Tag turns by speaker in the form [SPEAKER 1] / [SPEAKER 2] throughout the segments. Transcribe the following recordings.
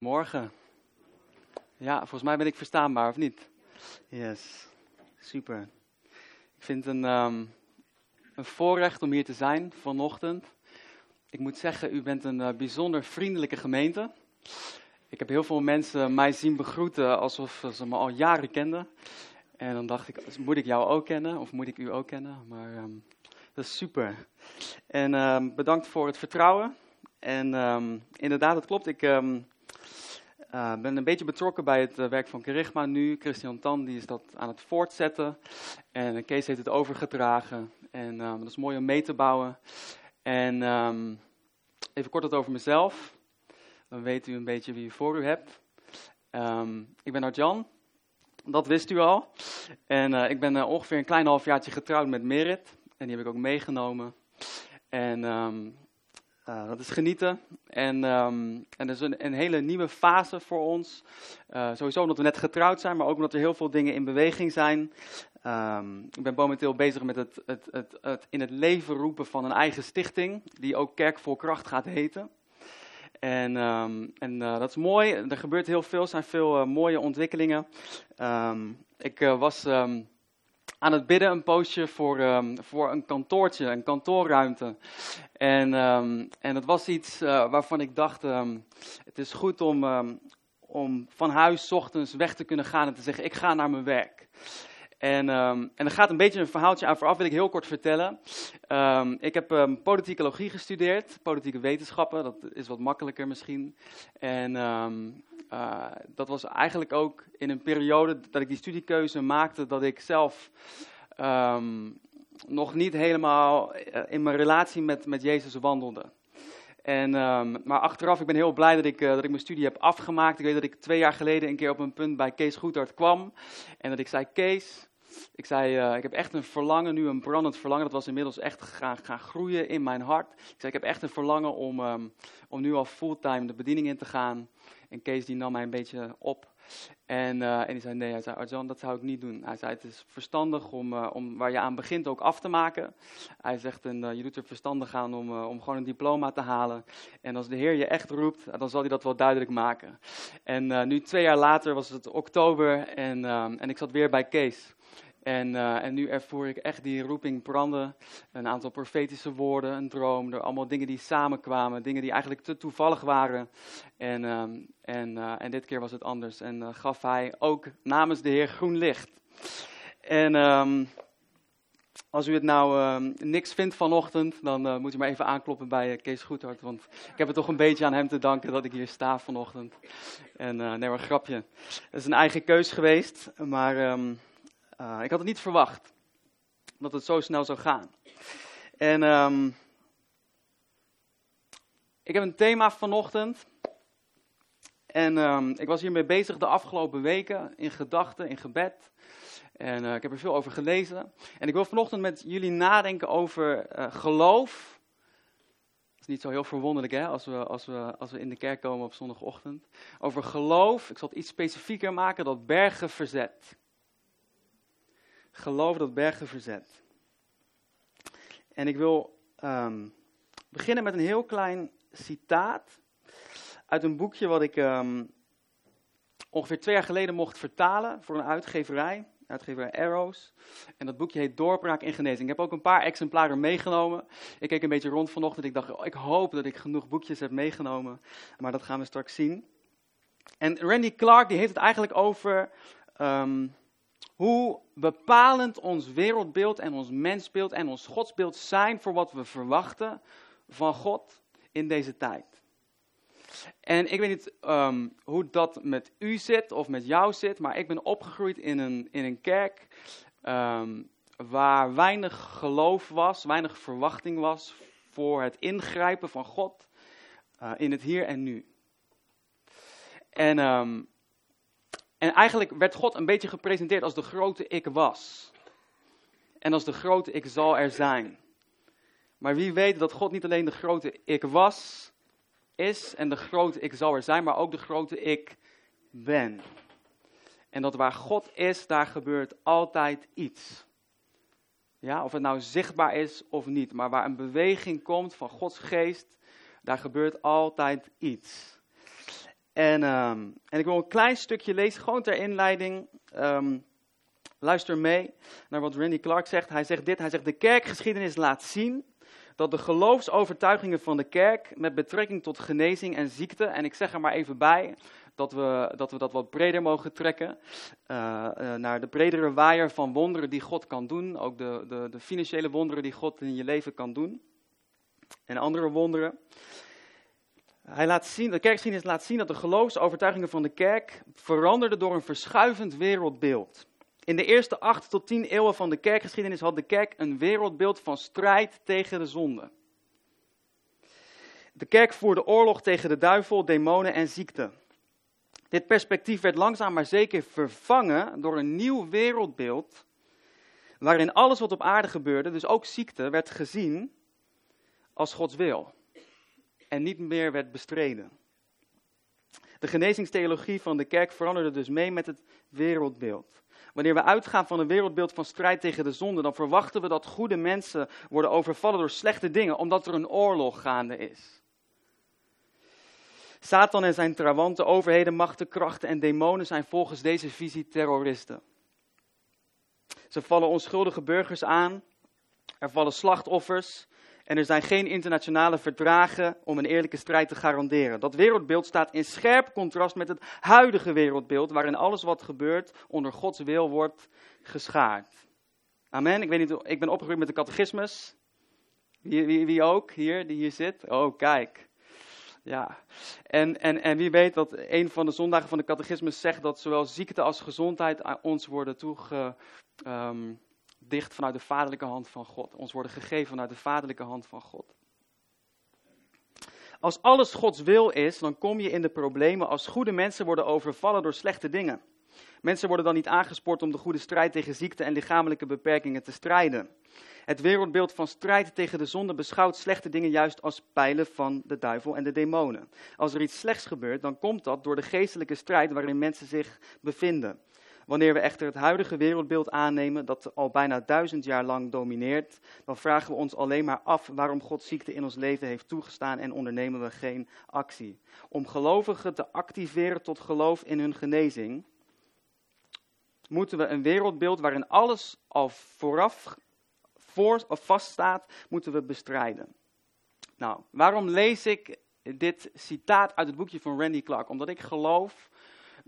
[SPEAKER 1] Morgen. Ja, volgens mij ben ik verstaanbaar, of niet? Yes, super. Ik vind het een, ehm, een voorrecht om hier te zijn vanochtend. Ik moet zeggen, u bent een eh, bijzonder vriendelijke gemeente. Ik heb heel veel mensen mij zien begroeten alsof ze me al jaren kenden. En dan dacht ik, moet ik jou ook kennen of moet ik u ook kennen? Maar ehm, dat is super. En ehm, bedankt voor het vertrouwen. En inderdaad, het klopt. Ik uh, ben een beetje betrokken bij het eh, werk van Kerigma nu. Christian Tan die is dat aan het voortzetten. En Kees heeft het overgedragen. En dat is mooi om mee te bouwen. En um, even kort wat over mezelf. Dan weet u een beetje wie u voor u hebt. Um, ik ben Arjan. Dat wist u al. En ik ben ongeveer een klein halfjaartje getrouwd met Merit. En die heb ik ook meegenomen. En um, uh, dat is genieten. En, um, en dat is een, een, hele nieuwe fase voor ons. Uh, sowieso omdat we net getrouwd zijn, maar ook omdat er heel veel dingen in beweging zijn. Um, ik ben momenteel bezig met het, het, het, het, in het leven roepen van een eigen stichting, die ook Kerk voor Kracht gaat heten. En, um, en uh, dat is mooi, er gebeurt heel veel, er zijn veel mooie ontwikkelingen. ik was aan het bidden een poosje voor, um, voor een kantoortje, een kantoorruimte. En, um, en dat was iets uh, waarvan ik dacht, um, het is goed om, om van huis ochtends weg te kunnen gaan en te zeggen, ik ga naar mijn werk. En, um, en er gaat een beetje een verhaaltje aan vooraf, wil ik heel kort vertellen. Ik heb um, politicologie gestudeerd, politieke wetenschappen, dat is wat makkelijker misschien. En uh, dat was eigenlijk ook in een periode dat ik die studiekeuze maakte, dat ik zelf nog niet helemaal eh, in mijn relatie met, met Jezus wandelde. En, maar achteraf, ik ben heel blij dat ik, uh, dat ik mijn studie heb afgemaakt. Ik weet dat ik twee jaar geleden een keer op een punt bij Kees Goedhart kwam. En dat ik zei, Kees, ik zei, uh, ik heb echt een verlangen, nu een brandend verlangen. Dat was inmiddels echt gaan, groeien in mijn hart. Ik zei, ik heb echt een verlangen om, um, om nu al fulltime de bediening in te gaan. En Kees die nam mij een beetje op. En, uh, en die zei, nee, hij zei, Arjan, dat zou ik niet doen. Hij zei, het is verstandig om, uh, om waar je aan begint ook af te maken. Hij zegt, en, je doet er verstandig aan om, om gewoon een diploma te halen. En als de Heer je echt roept, dan zal hij dat wel duidelijk maken. En nu twee jaar later was het oktober en, ehm, en ik zat weer bij Kees. En, uh, en nu ervoer ik echt die roeping branden. Een aantal profetische woorden, een droom, er allemaal dingen die samenkwamen, dingen die eigenlijk te toevallig waren. En, uh, en, uh, en dit keer was het anders. En eh, gaf hij ook namens de Heer groen licht. En um, als u het nou um, niks vindt vanochtend, dan moet u maar even aankloppen bij Kees Goedhart. Want ik heb het toch een beetje aan hem te danken dat ik hier sta vanochtend. En nee, maar grapje. Het is een eigen keus geweest, maar... uh, ik had het niet verwacht dat het zo snel zou gaan. En um, ik heb een thema vanochtend. En um, ik was hiermee bezig de afgelopen weken in gedachten, in gebed. En uh, ik heb er veel over gelezen. En ik wil vanochtend met jullie nadenken over uh, geloof. Dat is niet zo heel verwonderlijk hè, als we, als, we, als we in de kerk komen op zondagochtend. Over geloof, ik zal het iets specifieker maken, dat bergen verzet geloof dat bergen verzet. En ik wil um, beginnen met een heel klein citaat uit een boekje wat ik um, ongeveer twee jaar geleden mocht vertalen voor een uitgeverij, uitgeverij Arrows. En dat boekje heet Doorbraak in Genezing. Ik heb ook een paar exemplaren meegenomen. Ik keek een beetje rond vanochtend. Ik dacht, oh, ik hoop dat ik genoeg boekjes heb meegenomen. Maar dat gaan we straks zien. En Randy Clark die heeft het eigenlijk over um, hoe bepalend ons wereldbeeld en ons mensbeeld en ons godsbeeld zijn voor wat we verwachten van God in deze tijd. En ik weet niet um, hoe dat met u zit of met jou zit, maar ik ben opgegroeid in een, in een kerk um, waar weinig geloof was, weinig verwachting was voor het ingrijpen van God uh, in het hier en nu. En um, en eigenlijk werd God een beetje gepresenteerd als de grote ik was. En als de grote ik zal er zijn. Maar wie weet dat God niet alleen de grote ik was, is en de grote ik zal er zijn, maar ook de grote ik ben. En dat waar God is, daar gebeurt altijd iets. Ja, of het nou zichtbaar is of niet, maar waar een beweging komt van Gods geest, daar gebeurt altijd iets. En, ehm, en ik wil een klein stukje lezen, gewoon ter inleiding. Ehm, luister mee naar wat Randy Clark zegt. Hij zegt dit, hij zegt de kerkgeschiedenis laat zien dat de geloofsovertuigingen van de kerk met betrekking tot genezing en ziekte, en ik zeg er maar even bij dat we dat, we dat wat breder mogen trekken, uh, uh, naar de bredere waaier van wonderen die God kan doen, ook de, de, de financiële wonderen die God in je leven kan doen, en andere wonderen. Hij laat zien, de kerkgeschiedenis laat zien dat de geloofsovertuigingen van de kerk veranderden door een verschuivend wereldbeeld. In de eerste acht tot tien eeuwen van de kerkgeschiedenis had de kerk een wereldbeeld van strijd tegen de zonde. De kerk voerde oorlog tegen de duivel, demonen en ziekte. Dit perspectief werd langzaam maar zeker vervangen door een nieuw wereldbeeld, waarin alles wat op aarde gebeurde, dus ook ziekte, werd gezien als Gods wil en niet meer werd bestreden. De genezingstheologie van de kerk veranderde dus mee met het wereldbeeld. Wanneer we uitgaan van een wereldbeeld van strijd tegen de zonde, dan verwachten we dat goede mensen worden overvallen door slechte dingen, omdat er een oorlog gaande is. Satan en zijn trawanten, overheden, machten, krachten en demonen zijn volgens deze visie terroristen. Ze vallen onschuldige burgers aan, er vallen slachtoffers en er zijn geen internationale verdragen om een eerlijke strijd te garanderen. Dat wereldbeeld staat in scherp contrast met het huidige wereldbeeld, waarin alles wat gebeurt onder Gods wil wordt geschaard. Amen. Ik, weet niet, ik ben opgegroeid met de catechismus. Wie, wie, wie ook hier, die hier zit? Oh, kijk. Ja, en, en, en wie weet dat een van de zondagen van de catechismus zegt dat zowel ziekte als gezondheid aan ons worden toege, um, dicht vanuit de vaderlijke hand van God. Ons worden gegeven vanuit de vaderlijke hand van God. Als alles Gods wil is, dan kom je in de problemen als goede mensen worden overvallen door slechte dingen. Mensen worden dan niet aangespoord om de goede strijd tegen ziekte en lichamelijke beperkingen te strijden. Het wereldbeeld van strijd tegen de zonde beschouwt slechte dingen juist als pijlen van de duivel en de demonen. Als er iets slechts gebeurt, dan komt dat door de geestelijke strijd waarin mensen zich bevinden. Wanneer we echter het huidige wereldbeeld aannemen, dat al bijna duizend jaar lang domineert, dan vragen we ons alleen maar af waarom God ziekte in ons leven heeft toegestaan en ondernemen we geen actie. Om gelovigen te activeren tot geloof in hun genezing, moeten we een wereldbeeld waarin alles al vooraf voor, of vaststaat, moeten we bestrijden. Nou, waarom lees ik dit citaat uit het boekje van Randy Clark? Omdat ik geloof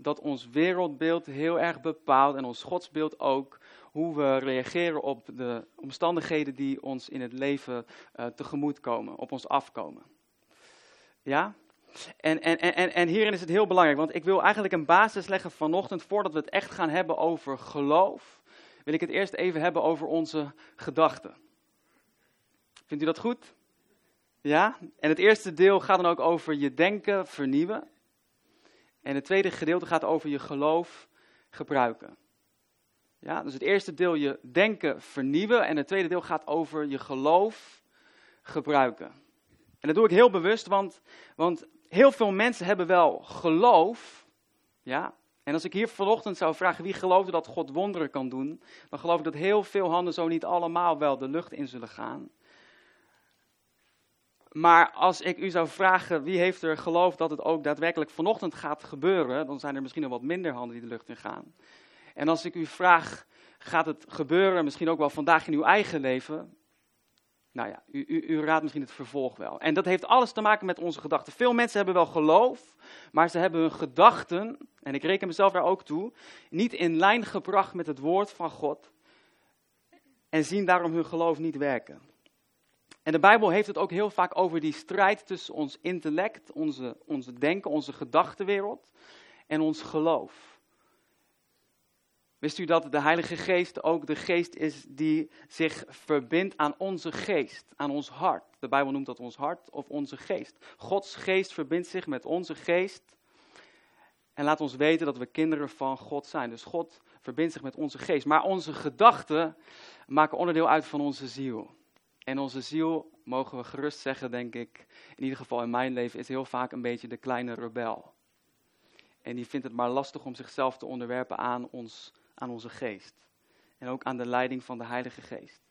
[SPEAKER 1] dat ons wereldbeeld heel erg bepaalt en ons godsbeeld ook hoe we reageren op de omstandigheden die ons in het leven uh, tegemoet komen, op ons afkomen. Ja? En, en, en, en hierin is het heel belangrijk, want ik wil eigenlijk een basis leggen vanochtend voordat we het echt gaan hebben over geloof. Wil ik het eerst even hebben over onze gedachten. Vindt u dat goed? Ja? En het eerste deel gaat dan ook over je denken vernieuwen. En het tweede gedeelte gaat over je geloof gebruiken. Ja, dus het eerste deel je denken vernieuwen en het tweede deel gaat over je geloof gebruiken. En dat doe ik heel bewust, want, want heel veel mensen hebben wel geloof. Ja, en als ik hier vanochtend zou vragen wie geloofde dat God wonderen kan doen, dan geloof ik dat heel veel handen zo niet allemaal wel de lucht in zullen gaan. Maar als ik u zou vragen wie heeft er geloof dat het ook daadwerkelijk vanochtend gaat gebeuren, dan zijn er misschien nog wat minder handen die de lucht in gaan. En als ik u vraag, gaat het gebeuren, misschien ook wel vandaag in uw eigen leven? Nou ja, u, u, u raadt misschien het vervolg wel. En dat heeft alles te maken met onze gedachten. Veel mensen hebben wel geloof, maar ze hebben hun gedachten, en ik reken mezelf daar ook toe, niet in lijn gebracht met het woord van God. En zien daarom hun geloof niet werken. En de Bijbel heeft het ook heel vaak over die strijd tussen ons intellect, onze, onze denken, onze gedachtenwereld en ons geloof. Wist u dat de Heilige Geest ook de geest is die zich verbindt aan onze geest, aan ons hart? De Bijbel noemt dat ons hart of onze geest. Gods geest verbindt zich met onze geest en laat ons weten dat we kinderen van God zijn. Dus God verbindt zich met onze geest. Maar onze gedachten maken onderdeel uit van onze ziel. En onze ziel, mogen we gerust zeggen, denk ik, in ieder geval in mijn leven, is heel vaak een beetje de kleine rebel. En die vindt het maar lastig om zichzelf te onderwerpen aan, ons, aan onze geest. En ook aan de leiding van de Heilige Geest.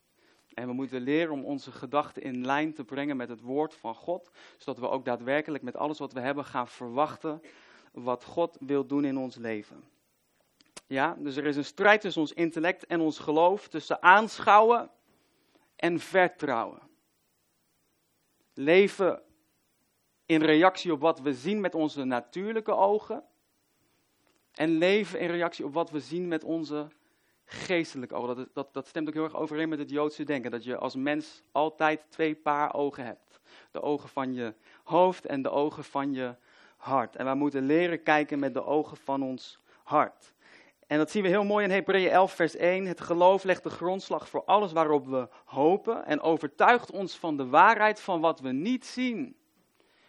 [SPEAKER 1] En we moeten leren om onze gedachten in lijn te brengen met het woord van God, zodat we ook daadwerkelijk met alles wat we hebben gaan verwachten wat God wil doen in ons leven. Ja, dus er is een strijd tussen ons intellect en ons geloof, tussen aanschouwen en vertrouwen. Leven in reactie op wat we zien met onze natuurlijke ogen. En leven in reactie op wat we zien met onze geestelijke ogen. Dat, dat, dat stemt ook heel erg overeen met het Joodse denken. Dat je als mens altijd twee paar ogen hebt. De ogen van je hoofd en de ogen van je hart. En wij moeten leren kijken met de ogen van ons hart. En dat zien we heel mooi in Hebreeën 11, vers 1. Het geloof legt de grondslag voor alles waarop we hopen en overtuigt ons van de waarheid van wat we niet zien.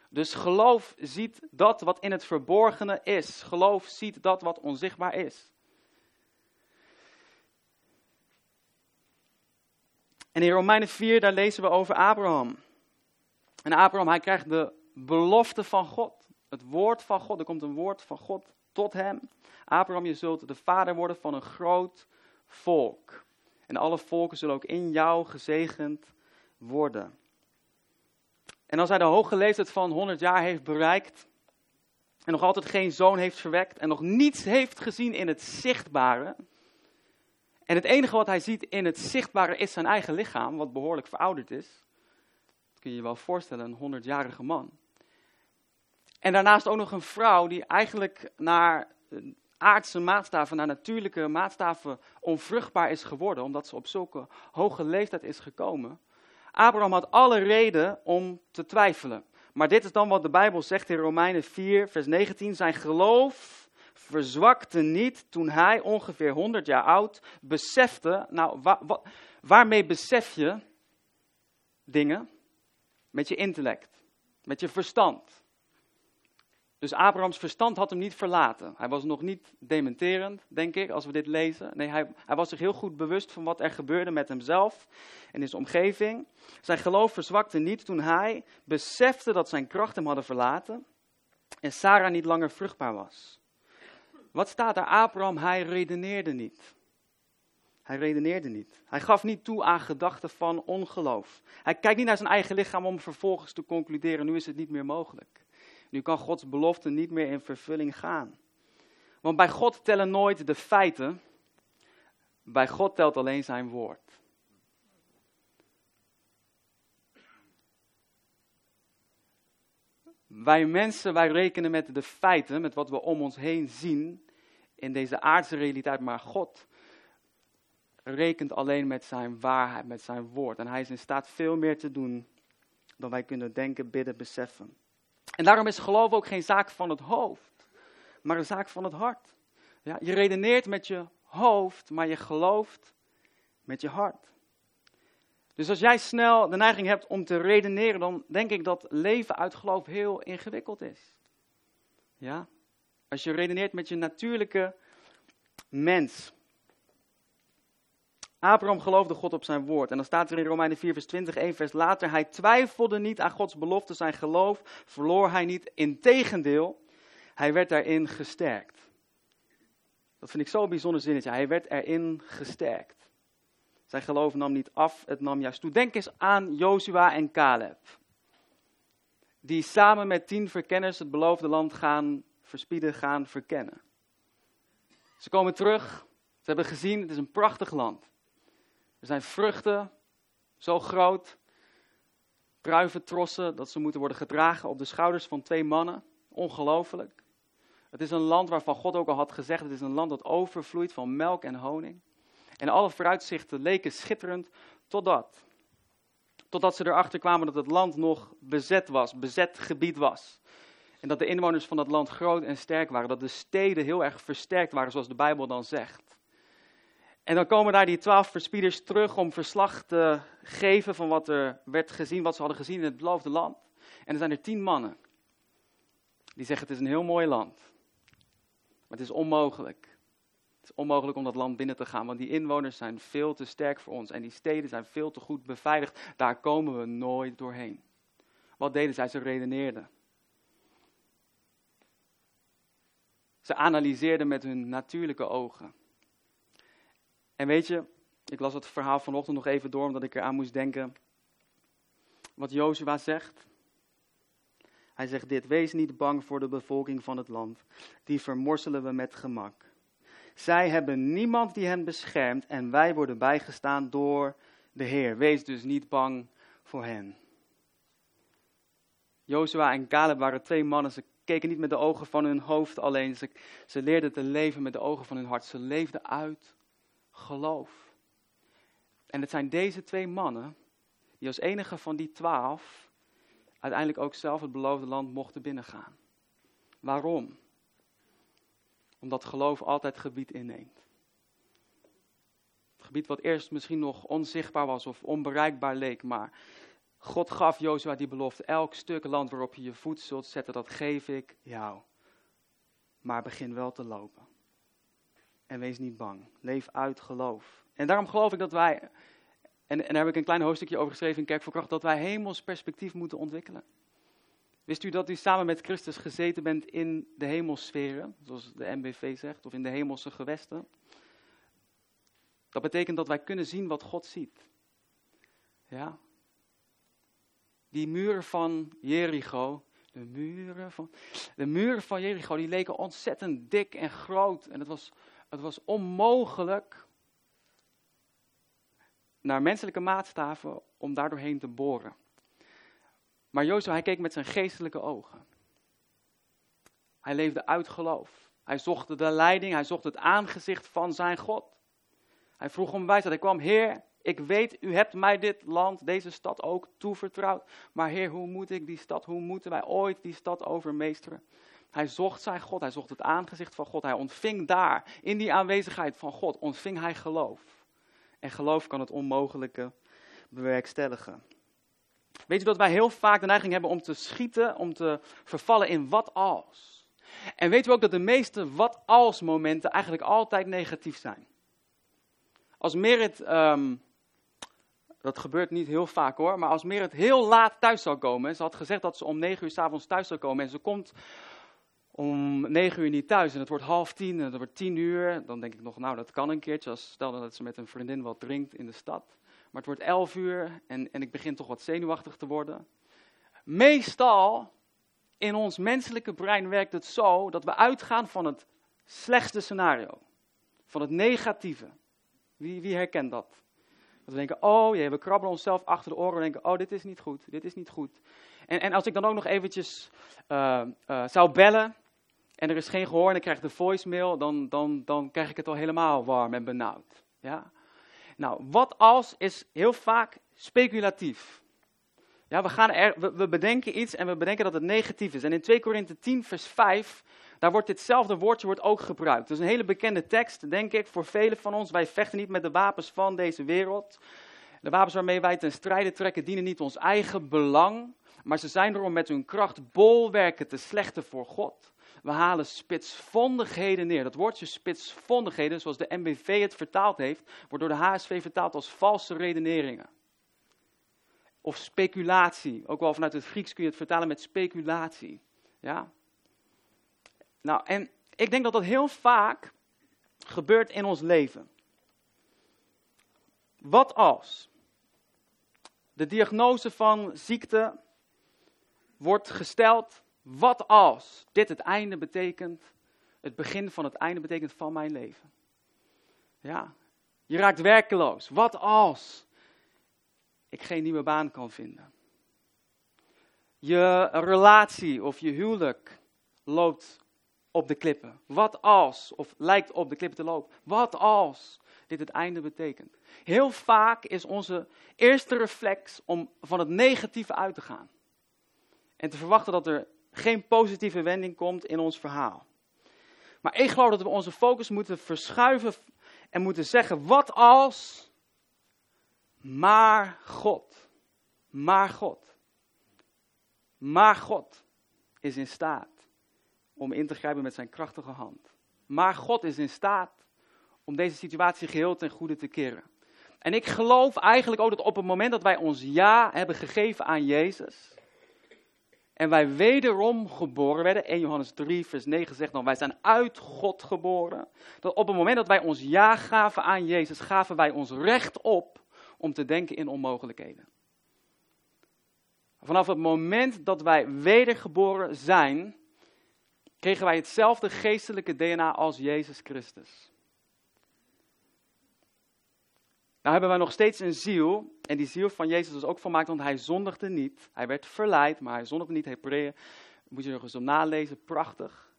[SPEAKER 1] Dus geloof ziet dat wat in het verborgene is. Geloof ziet dat wat onzichtbaar is. En in Romeinen 4, daar lezen we over Abraham. En Abraham, hij krijgt de belofte van God. Het woord van God. Er komt een woord van God tot hem. Abraham, je zult de vader worden van een groot volk. En alle volken zullen ook in jou gezegend worden. En als hij de hoge leeftijd van 100 jaar heeft bereikt en nog altijd geen zoon heeft verwekt en nog niets heeft gezien in het zichtbare. En het enige wat hij ziet in het zichtbare is zijn eigen lichaam, wat behoorlijk verouderd is. Dat kun je je wel voorstellen, een 100-jarige man. En daarnaast ook nog een vrouw die eigenlijk naar aardse maatstaven, naar natuurlijke maatstaven onvruchtbaar is geworden, omdat ze op zulke hoge leeftijd is gekomen. Abraham had alle reden om te twijfelen. Maar dit is dan wat de Bijbel zegt in Romeinen 4, vers 19. Zijn geloof verzwakte niet toen hij ongeveer 100 jaar oud besefte. Nou, waarmee besef je dingen? Met je intellect, met je verstand. Dus Abrahams verstand had hem niet verlaten. Hij was nog niet dementerend, denk ik, als we dit lezen. Nee, hij, hij, was zich heel goed bewust van wat er gebeurde met hemzelf en zijn omgeving. Zijn geloof verzwakte niet toen hij besefte dat zijn kracht hem hadden verlaten en Sarah niet langer vruchtbaar was. Wat staat er? Abraham, hij redeneerde niet. Hij redeneerde niet. Hij gaf niet toe aan gedachten van ongeloof. Hij kijkt niet naar zijn eigen lichaam om vervolgens te concluderen, nu is het niet meer mogelijk. Nu kan Gods belofte niet meer in vervulling gaan. Want bij God tellen nooit de feiten, bij God telt alleen zijn woord. Wij mensen, wij rekenen met de feiten, met wat we om ons heen zien in deze aardse realiteit, maar God rekent alleen met zijn waarheid, met zijn woord. En hij is in staat veel meer te doen dan wij kunnen denken, bidden, beseffen. En daarom is geloof ook geen zaak van het hoofd, maar een zaak van het hart. Ja, je redeneert met je hoofd, maar je gelooft met je hart. Dus als jij snel de neiging hebt om te redeneren, dan denk ik dat leven uit geloof heel ingewikkeld is. Ja? Als je redeneert met je natuurlijke mens. Abraham geloofde God op zijn woord. En dan staat er in Romeinen 4, vers 20, één vers later. Hij twijfelde niet aan Gods belofte, zijn geloof verloor hij niet. Integendeel, hij werd daarin gesterkt. Dat vind ik zo'n bijzonder zinnetje. Hij werd erin gesterkt. Zijn geloof nam niet af, het nam juist toe. Denk eens aan Jozua en Caleb. Die samen met tien verkenners het beloofde land gaan verspieden, gaan verkennen. Ze komen terug. Ze hebben gezien, het is een prachtig land. Er zijn vruchten, zo groot, druiventrossen, dat ze moeten worden gedragen op de schouders van twee mannen. Ongelooflijk. Het is een land waarvan God ook al had gezegd, het is een land dat overvloeit van melk en honing. En alle vooruitzichten leken schitterend, totdat. Totdat ze erachter kwamen dat het land nog bezet was, bezet gebied was. En dat de inwoners van dat land groot en sterk waren, dat de steden heel erg versterkt waren, zoals de Bijbel dan zegt. En dan komen daar die twaalf verspieders terug om verslag te geven van wat er werd gezien, wat ze hadden gezien in het beloofde land. En er zijn er tien mannen die zeggen het is een heel mooi land, maar het is onmogelijk. Het is onmogelijk om dat land binnen te gaan, want die inwoners zijn veel te sterk voor ons en die steden zijn veel te goed beveiligd. Daar komen we nooit doorheen. Wat deden zij? Ze redeneerden. Ze analyseerden met hun natuurlijke ogen. En weet je, ik las het verhaal vanochtend nog even door, omdat ik eraan moest denken. Wat Jozua zegt. Hij zegt dit, wees niet bang voor de bevolking van het land, die vermorselen we met gemak. Zij hebben niemand die hen beschermt en wij worden bijgestaan door de Heer. Wees dus niet bang voor hen. Jozua en Caleb waren twee mannen. Ze keken niet met de ogen van hun hoofd alleen. Ze, ze leerden te leven met de ogen van hun hart. Ze leefden uit geloof. En het zijn deze twee mannen die als enige van die twaalf uiteindelijk ook zelf het beloofde land mochten binnengaan. Waarom? Omdat geloof altijd gebied inneemt. Het gebied wat eerst misschien nog onzichtbaar was of onbereikbaar leek, maar God gaf Jozua die belofte. Elk stuk land waarop je je voet zult zetten, dat geef ik jou. Maar begin wel te lopen. En wees niet bang. Leef uit geloof. En daarom geloof ik dat wij, en, en daar heb ik een klein hoofdstukje over geschreven in Kerk voor Kracht, dat wij hemels perspectief moeten ontwikkelen. Wist u dat u samen met Christus gezeten bent in de hemelsferen, zoals de MBV zegt, of in de hemelse gewesten? Dat betekent dat wij kunnen zien wat God ziet. Ja? Die muren van Jericho, de muren van, de muren van Jericho, die leken ontzettend dik en groot. En het was, het was onmogelijk naar menselijke maatstaven om daar doorheen te boren. Maar Jozef, hij keek met zijn geestelijke ogen. Hij leefde uit geloof. Hij zocht de leiding, hij zocht het aangezicht van zijn God. Hij vroeg om wijsheid. Hij kwam, Heer, ik weet, u hebt mij dit land, deze stad ook toevertrouwd. Maar Heer, hoe moet ik die stad, hoe moeten wij ooit die stad overmeesteren? Hij zocht zijn God, hij zocht het aangezicht van God. Hij ontving daar, in die aanwezigheid van God, ontving hij geloof. En geloof kan het onmogelijke bewerkstelligen. Weet je dat wij heel vaak de neiging hebben om te schieten, om te vervallen in wat als? En weten we ook dat de meeste wat als momenten eigenlijk altijd negatief zijn. Als Merit, um, dat gebeurt niet heel vaak hoor, maar als Merit heel laat thuis zou komen, ze had gezegd dat ze om negen uur s'avonds thuis zou komen en ze komt om negen uur niet thuis en het wordt half tien en het wordt tien uur, dan denk ik nog, nou dat kan een keertje, als stel dat ze met een vriendin wat drinkt in de stad. Maar het wordt elf uur en, en ik begin toch wat zenuwachtig te worden. Meestal in ons menselijke brein werkt het zo dat we uitgaan van het slechtste scenario, van het negatieve. Wie, wie herkent dat? Dat we denken, oh jee, we krabbelen onszelf achter de oren en denken, oh dit is niet goed, dit is niet goed. En, en als ik dan ook nog eventjes uh, uh, zou bellen en er is geen gehoor en ik krijg de voicemail, dan, dan, dan krijg ik het al helemaal warm en benauwd. Ja? Nou, wat als is heel vaak speculatief. Ja, we, gaan er, we, we, bedenken iets en we bedenken dat het negatief is. En in 2 Korinthe 10, vers 5, daar wordt ditzelfde woordje wordt ook gebruikt. Dat is een hele bekende tekst, denk ik, voor velen van ons. Wij vechten niet met de wapens van deze wereld. De wapens waarmee wij ten strijde trekken dienen niet ons eigen belang, maar ze zijn er om met hun kracht bolwerken te slechten voor God. We halen spitsvondigheden neer. Dat woordje spitsvondigheden, zoals de MBV het vertaald heeft, wordt door de HSV vertaald als valse redeneringen. Of speculatie. Ook wel vanuit het Grieks kun je het vertalen met speculatie. Ja? Nou, en ik denk dat dat heel vaak gebeurt in ons leven. Wat als de diagnose van ziekte wordt gesteld wat als dit het einde betekent, het begin van het einde betekent van mijn leven? Ja, je raakt werkeloos. Wat als ik geen nieuwe baan kan vinden? Je relatie of je huwelijk loopt op de klippen. Wat als, of lijkt op de klippen te lopen. Wat als dit het einde betekent? Heel vaak is onze eerste reflex om van het negatieve uit te gaan. En te verwachten dat er geen positieve wending komt in ons verhaal. Maar ik geloof dat we onze focus moeten verschuiven en moeten zeggen: wat als, maar God. Maar God. Maar God is in staat om in te grijpen met zijn krachtige hand. Maar God is in staat om deze situatie geheel ten goede te keren. En ik geloof eigenlijk ook dat op het moment dat wij ons ja hebben gegeven aan Jezus, en wij wederom geboren werden. 1 Johannes 3, vers 9 zegt dan, wij zijn uit God geboren. Dat op het moment dat wij ons ja gaven aan Jezus, gaven wij ons recht op om te denken in onmogelijkheden. Vanaf het moment dat wij wedergeboren zijn, kregen wij hetzelfde geestelijke DNA als Jezus Christus. Nou hebben wij nog steeds een ziel. En die ziel van Jezus was ook volmaakt, want hij zondigde niet. Hij werd verleid, maar hij zondigde niet. Hebreeën, moet je nog eens om nalezen, prachtig.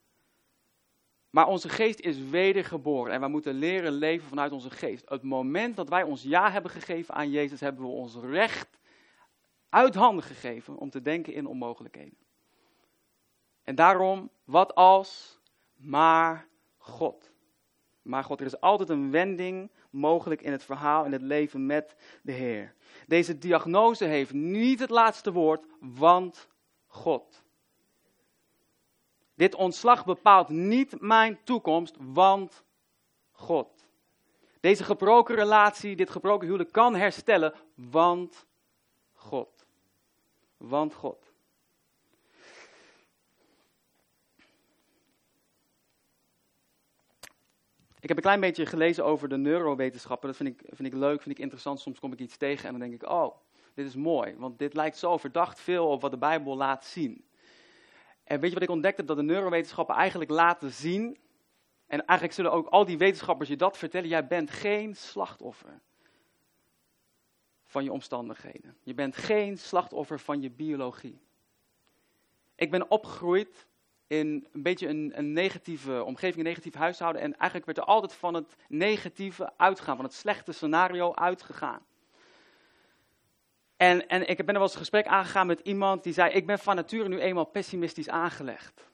[SPEAKER 1] Maar onze geest is wedergeboren en wij moeten leren leven vanuit onze geest. Het moment dat wij ons ja hebben gegeven aan Jezus, hebben we ons recht uit handen gegeven om te denken in onmogelijkheden. En daarom, wat als, maar God. Maar God, er is altijd een wending mogelijk in het verhaal, in het leven met de Heer. Deze diagnose heeft niet het laatste woord, want God. Dit ontslag bepaalt niet mijn toekomst, want God. Deze gebroken relatie, dit gebroken huwelijk kan herstellen, want God. Want God. Ik heb een klein beetje gelezen over de neurowetenschappen. Dat vind ik, vind ik leuk, vind ik interessant. Soms kom ik iets tegen en dan denk ik, oh, dit is mooi. Want dit lijkt zo verdacht veel op wat de Bijbel laat zien. En weet je wat ik ontdekte? Dat de neurowetenschappen eigenlijk laten zien. En eigenlijk zullen ook al die wetenschappers je dat vertellen. Jij bent geen slachtoffer van je omstandigheden. Je bent geen slachtoffer van je biologie. Ik ben opgegroeid in een beetje een, een, negatieve omgeving, een negatief huishouden. En eigenlijk werd er altijd van het negatieve uitgegaan, van het slechte scenario uitgegaan. En, en ik ben er wel eens een gesprek aangegaan met iemand die zei: Ik ben van nature nu eenmaal pessimistisch aangelegd.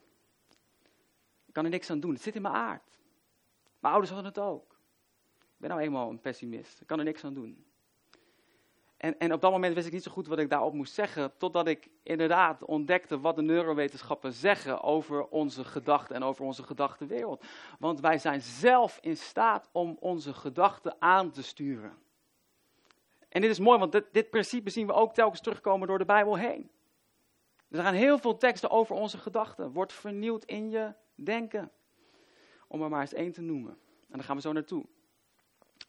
[SPEAKER 1] Ik kan er niks aan doen, het zit in mijn aard. Mijn ouders hadden het ook. Ik ben nou eenmaal een pessimist, ik kan er niks aan doen. En, en op dat moment wist ik niet zo goed wat ik daarop moest zeggen, totdat ik inderdaad ontdekte wat de neurowetenschappen zeggen over onze gedachten en over onze gedachtenwereld. Want wij zijn zelf in staat om onze gedachten aan te sturen. En dit is mooi, want dit, dit principe zien we ook telkens terugkomen door de Bijbel heen. Er gaan heel veel teksten over onze gedachten. Wordt vernieuwd in je denken. Om er maar eens één te noemen. En daar gaan we zo naartoe.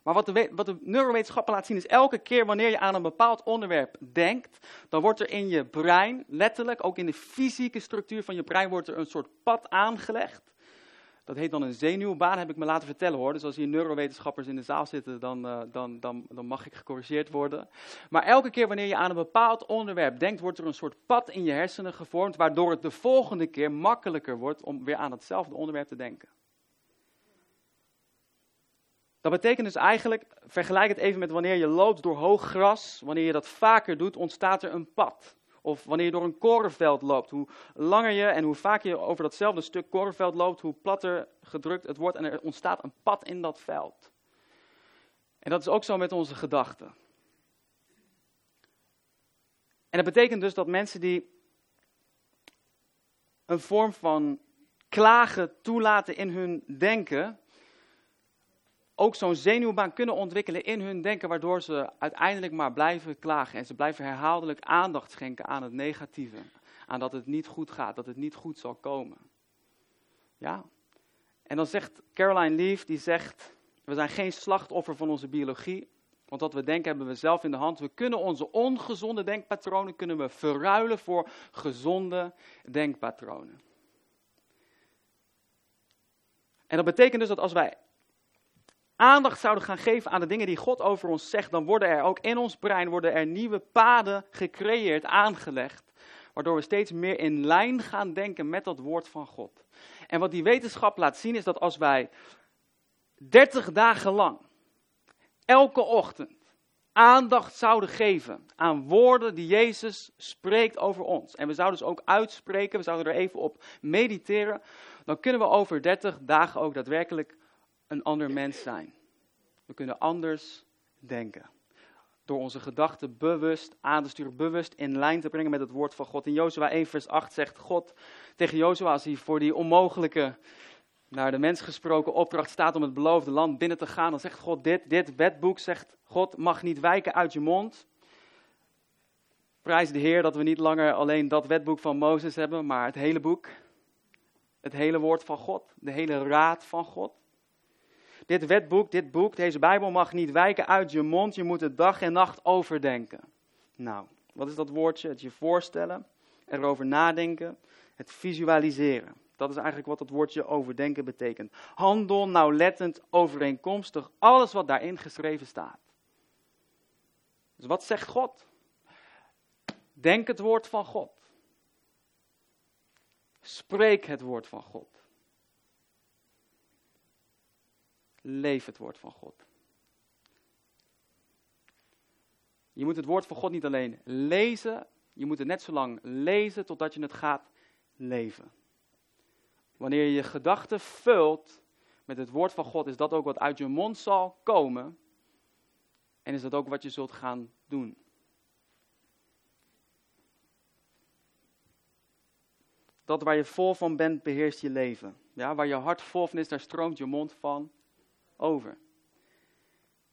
[SPEAKER 1] Maar wat de, wat de neurowetenschappen laat zien is, elke keer wanneer je aan een bepaald onderwerp denkt, dan wordt er in je brein, letterlijk, ook in de fysieke structuur van je brein, wordt er een soort pad aangelegd. Dat heet dan een zenuwbaan, heb ik me laten vertellen hoor. Dus als hier neurowetenschappers in de zaal zitten, dan, uh, dan, dan, dan mag ik gecorrigeerd worden. Maar elke keer wanneer je aan een bepaald onderwerp denkt, wordt er een soort pad in je hersenen gevormd, waardoor het de volgende keer makkelijker wordt om weer aan hetzelfde onderwerp te denken. Dat betekent dus eigenlijk, vergelijk het even met wanneer je loopt door hoog gras. Wanneer je dat vaker doet, ontstaat er een pad. Of wanneer je door een korenveld loopt. Hoe langer je en hoe vaker je over datzelfde stuk korenveld loopt, hoe platter gedrukt het wordt en er ontstaat een pad in dat veld. En dat is ook zo met onze gedachten. En dat betekent dus dat mensen die een vorm van klagen toelaten in hun denken, ook zo'n zenuwbaan kunnen ontwikkelen in hun denken, waardoor ze uiteindelijk maar blijven klagen en ze blijven herhaaldelijk aandacht schenken aan het negatieve, aan dat het niet goed gaat, dat het niet goed zal komen. Ja? En dan zegt Caroline Leaf, die zegt, we zijn geen slachtoffer van onze biologie, want wat we denken hebben we zelf in de hand. We kunnen onze ongezonde denkpatronen kunnen we verruilen voor gezonde denkpatronen. En dat betekent dus dat als wij aandacht zouden gaan geven aan de dingen die God over ons zegt, dan worden er ook in ons brein worden er nieuwe paden gecreëerd, aangelegd, waardoor we steeds meer in lijn gaan denken met dat woord van God. En wat die wetenschap laat zien is dat als wij 30 dagen lang, elke ochtend, aandacht zouden geven aan woorden die Jezus spreekt over ons. En we zouden dus ook uitspreken, we zouden er even op mediteren. Dan kunnen we over 30 dagen ook daadwerkelijk een ander mens zijn. We kunnen anders denken. Door onze gedachten bewust aan te sturen, bewust in lijn te brengen met het woord van God. In Jozua 1 vers 8 zegt God tegen Jozua als hij voor die onmogelijke, naar de mens gesproken opdracht staat om het beloofde land binnen te gaan. Dan zegt God dit, dit wetboek zegt God mag niet wijken uit je mond. Prijs de Heer dat we niet langer alleen dat wetboek van Mozes hebben, maar het hele boek. Het hele woord van God, de hele raad van God. Dit wetboek, dit boek, deze Bijbel mag niet wijken uit je mond. Je moet het dag en nacht overdenken. Nou, Wat is dat woordje? Het je voorstellen, erover nadenken, het visualiseren. Dat is eigenlijk wat het woordje overdenken betekent. Handel nauwlettend overeenkomstig alles wat daarin geschreven staat. Dus wat zegt God? Denk het woord van God. Spreek het woord van God. Leef het woord van God. Je moet het woord van God niet alleen lezen, je moet het net zo lang lezen totdat je het gaat leven. Wanneer je je gedachten vult met het woord van God, is dat ook wat uit je mond zal komen. En is dat ook wat je zult gaan doen. Dat waar je vol van bent, beheerst je leven. Ja, waar je hart vol van is, daar stroomt je mond van over.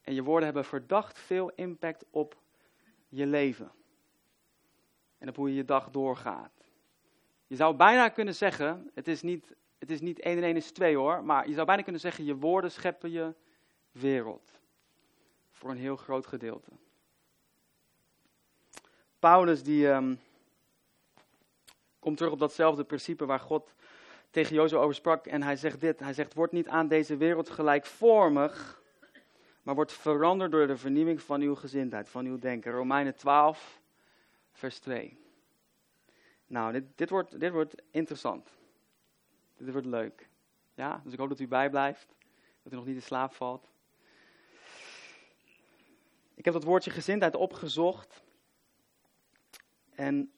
[SPEAKER 1] En je woorden hebben verdacht veel impact op je leven. En op hoe je je dag doorgaat. Je zou bijna kunnen zeggen, het is niet, het is niet 1 en 1 is 2 hoor, maar je zou bijna kunnen zeggen, je woorden scheppen je wereld. Voor een heel groot gedeelte. Paulus die um, komt terug op datzelfde principe waar God tegen Jozef over sprak. En hij zegt dit, hij zegt, word niet aan deze wereld gelijkvormig, maar wordt veranderd door de vernieuwing van uw gezindheid, van uw denken. Romeinen 12, vers 2. Nou, dit, dit, wordt, dit wordt interessant. Dit wordt leuk. Ja, dus ik hoop dat u bijblijft, dat u nog niet in slaap valt. Ik heb dat woordje gezindheid opgezocht. En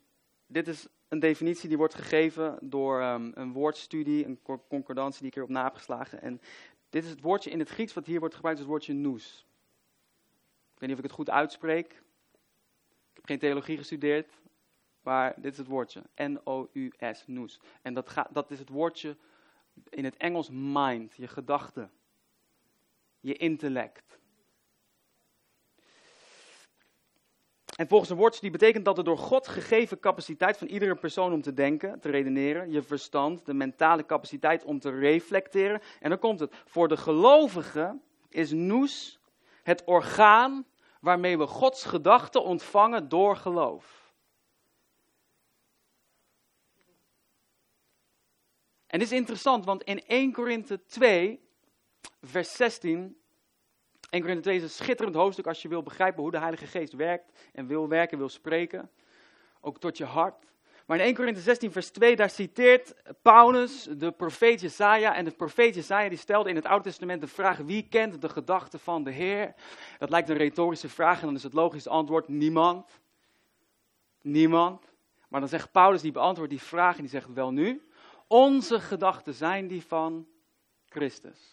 [SPEAKER 1] dit is een definitie die wordt gegeven door um, een woordstudie, een concordantie die ik erop na heb. En dit is het woordje in het Grieks wat hier wordt gebruikt, het woordje nous. Ik weet niet of ik het goed uitspreek. Ik heb geen theologie gestudeerd, maar dit is het woordje. N-O-U-S, nous. En dat, gaat, dat is het woordje in het Engels mind, je gedachte, je intellect. En volgens een woordje die betekent dat de door God gegeven capaciteit van iedere persoon om te denken, te redeneren, je verstand, de mentale capaciteit om te reflecteren. En dan komt het. Voor de gelovige is nous het orgaan waarmee we Gods gedachten ontvangen door geloof. En dit is interessant, want in 1 Korinthe 2, vers 16 1 Korinther 2 is een schitterend hoofdstuk als je wil begrijpen hoe de Heilige Geest werkt en wil werken, wil spreken. Ook tot je hart. Maar in 1 Korinther 16 vers 2, daar citeert Paulus de profeet Jesaja. En de profeet Jesaja die stelde in het Oude Testament de vraag, wie kent de gedachten van de Heer? Dat lijkt een retorische vraag en dan is het logische antwoord, niemand. Niemand. Maar dan zegt Paulus, die beantwoordt die vraag en die zegt, wel nu, onze gedachten zijn die van Christus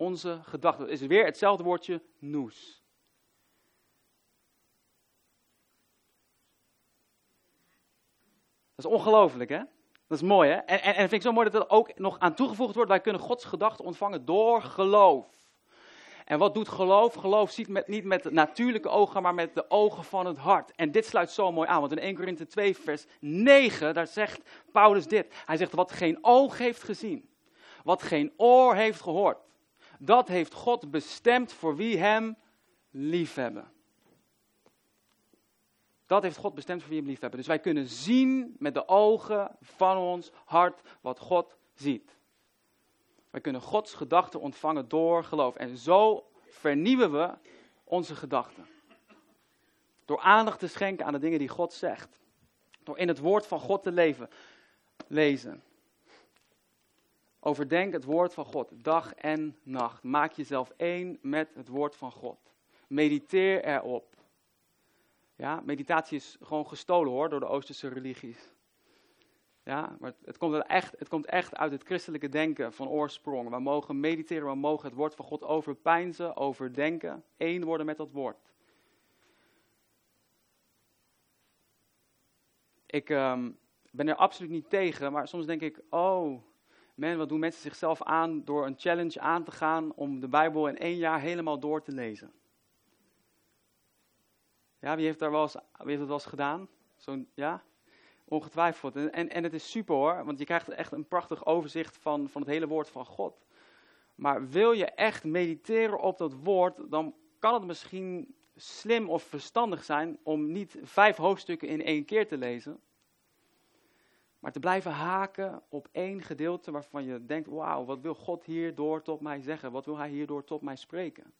[SPEAKER 1] onze gedachten. Het is weer hetzelfde woordje nous. Dat is ongelooflijk, hè? Dat is mooi, hè? En, en, en vind ik zo mooi dat er ook nog aan toegevoegd wordt. Wij kunnen Gods gedachten ontvangen door geloof. En wat doet geloof? Geloof ziet met, niet met natuurlijke ogen, maar met de ogen van het hart. En dit sluit zo mooi aan, want in 1 Korinthe 2, vers 9, daar zegt Paulus dit. Hij zegt, wat geen oog heeft gezien, wat geen oor heeft gehoord, dat heeft God bestemd voor wie hem liefhebben. Dat heeft God bestemd voor wie hem liefhebben. Dus wij kunnen zien met de ogen van ons hart wat God ziet. Wij kunnen Gods gedachten ontvangen door geloof. En zo vernieuwen we onze gedachten. Door aandacht te schenken aan de dingen die God zegt. Door in het woord van God te leven, lezen. Overdenk het woord van God, dag en nacht. Maak jezelf één met het woord van God. Mediteer erop. Ja, meditatie is gewoon gestolen hoor, door de Oosterse religies. Ja, maar het komt, echt, het komt echt uit het christelijke denken van oorsprong. We mogen mediteren, we mogen het woord van God overpeinzen, overdenken, één worden met dat woord. Ik um, ben er absoluut niet tegen, maar soms denk ik, oh, Man, wat doen mensen zichzelf aan door een challenge aan te gaan om de Bijbel in één jaar helemaal door te lezen? Ja, wie heeft, daar wel eens, wie heeft dat wel eens gedaan? Zo'n, ja? Ongetwijfeld. En, en, en het is super hoor, want je krijgt echt een prachtig overzicht van, van het hele woord van God. Maar wil je echt mediteren op dat woord, dan kan het misschien slim of verstandig zijn om niet vijf hoofdstukken in één keer te lezen, maar te blijven haken op één gedeelte waarvan je denkt, wauw, wat wil God hierdoor tot mij zeggen? Wat wil Hij hierdoor tot mij spreken?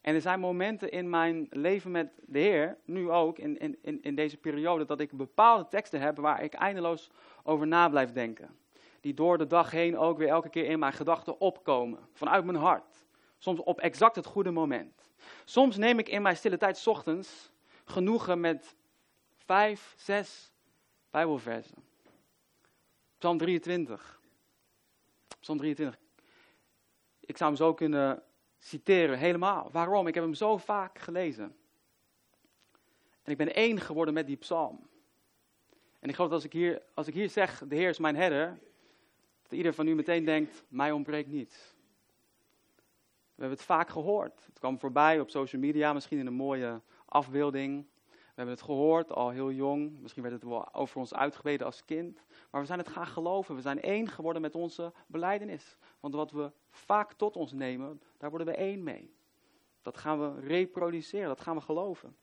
[SPEAKER 1] En er zijn momenten in mijn leven met de Heer, nu ook, in, in, in deze periode, dat ik bepaalde teksten heb waar ik eindeloos over na blijf denken. Die door de dag heen ook weer elke keer in mijn gedachten opkomen, vanuit mijn hart. Soms op exact het goede moment. Soms neem ik in mijn stille tijd ochtends genoegen met vijf, zes Bijbelversen. Psalm 23. Psalm 23. Ik zou hem zo kunnen citeren, helemaal. Waarom? Ik heb hem zo vaak gelezen. En ik ben één geworden met die psalm. En ik geloof dat als ik hier, als ik hier zeg, de Heer is mijn herder, dat ieder van u meteen denkt, mij ontbreekt niets. We hebben het vaak gehoord. Het kwam voorbij op social media, misschien in een mooie afbeelding. We hebben het gehoord, al heel jong. Misschien werd het wel over ons uitgebeden als kind. Maar we zijn het gaan geloven. We zijn één geworden met onze beleidenis. Want wat we vaak tot ons nemen, daar worden we één mee. Dat gaan we reproduceren, dat gaan we geloven.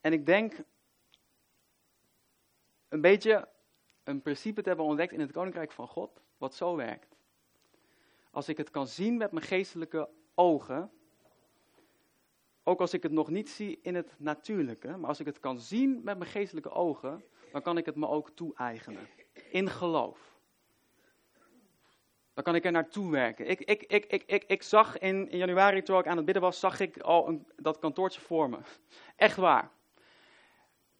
[SPEAKER 1] En ik denk een beetje een principe te hebben ontdekt in het koninkrijk van God, wat zo werkt. Als ik het kan zien met mijn geestelijke ogen, ook als ik het nog niet zie in het natuurlijke, maar als ik het kan zien met mijn geestelijke ogen, dan kan ik het me ook toe-eigenen. In geloof. Dan kan ik er naartoe werken. Ik, ik, ik, ik, ik, zag in, in januari, toen ik aan het bidden was, zag ik al een, dat kantoortje voor me. Echt waar.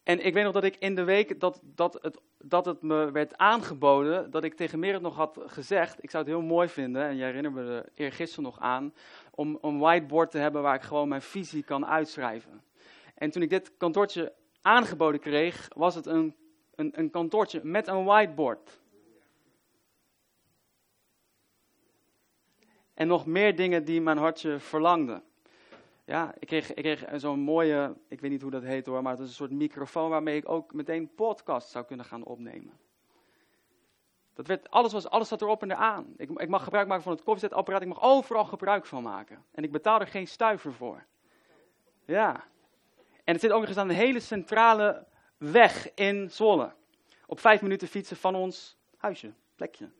[SPEAKER 1] En ik weet nog dat ik in de week dat, dat, het, dat het me werd aangeboden, dat ik tegen Merit nog had gezegd, ik zou het heel mooi vinden, en jij herinnert me er eergisteren nog aan, om een whiteboard te hebben waar ik gewoon mijn visie kan uitschrijven. En toen ik dit kantoortje aangeboden kreeg, was het een, een, een kantoortje met een whiteboard. En nog meer dingen die mijn hartje verlangde. Ja, ik kreeg, ik kreeg zo'n mooie, ik weet niet hoe dat heet hoor, maar het is een soort microfoon waarmee ik ook meteen podcast zou kunnen gaan opnemen. Dat werd, alles, was, alles zat erop en eraan. Ik, ik mag gebruik maken van het koffiezetapparaat, ik mag overal gebruik van maken. En ik betaal er geen stuiver voor. Ja. En het zit ook nog eens aan een hele centrale weg in Zwolle. Op vijf minuten fietsen van ons huisje, plekje.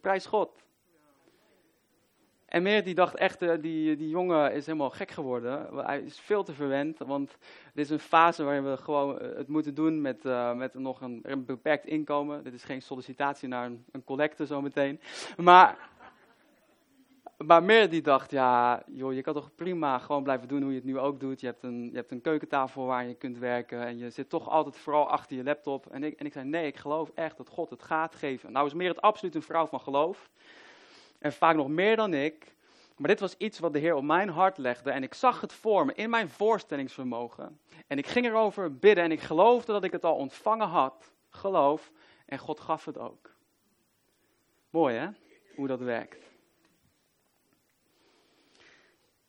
[SPEAKER 1] Prijs God. En meer die dacht echt, uh, die, die jongen is helemaal gek geworden. Hij is veel te verwend, want dit is een fase waarin we gewoon eh, het moeten doen met, uh, met nog een, beperkt inkomen. Dit is geen sollicitatie naar een, een collecte zometeen. Maar, maar meer die dacht, ja, joh, je kan toch prima gewoon blijven doen hoe je het nu ook doet. Je hebt een, je hebt een keukentafel waar je kunt werken en je zit toch altijd vooral achter je laptop. En ik, en ik zei, nee, ik geloof echt dat God het gaat geven. Nou is meer het absoluut een vrouw van geloof. En vaak nog meer dan ik. Maar dit was iets wat de Heer op mijn hart legde. En ik zag het voor me in mijn voorstellingsvermogen. En ik ging erover bidden. En ik geloofde dat ik het al ontvangen had. Geloof. En God gaf het ook. Mooi hè? Hoe dat werkt.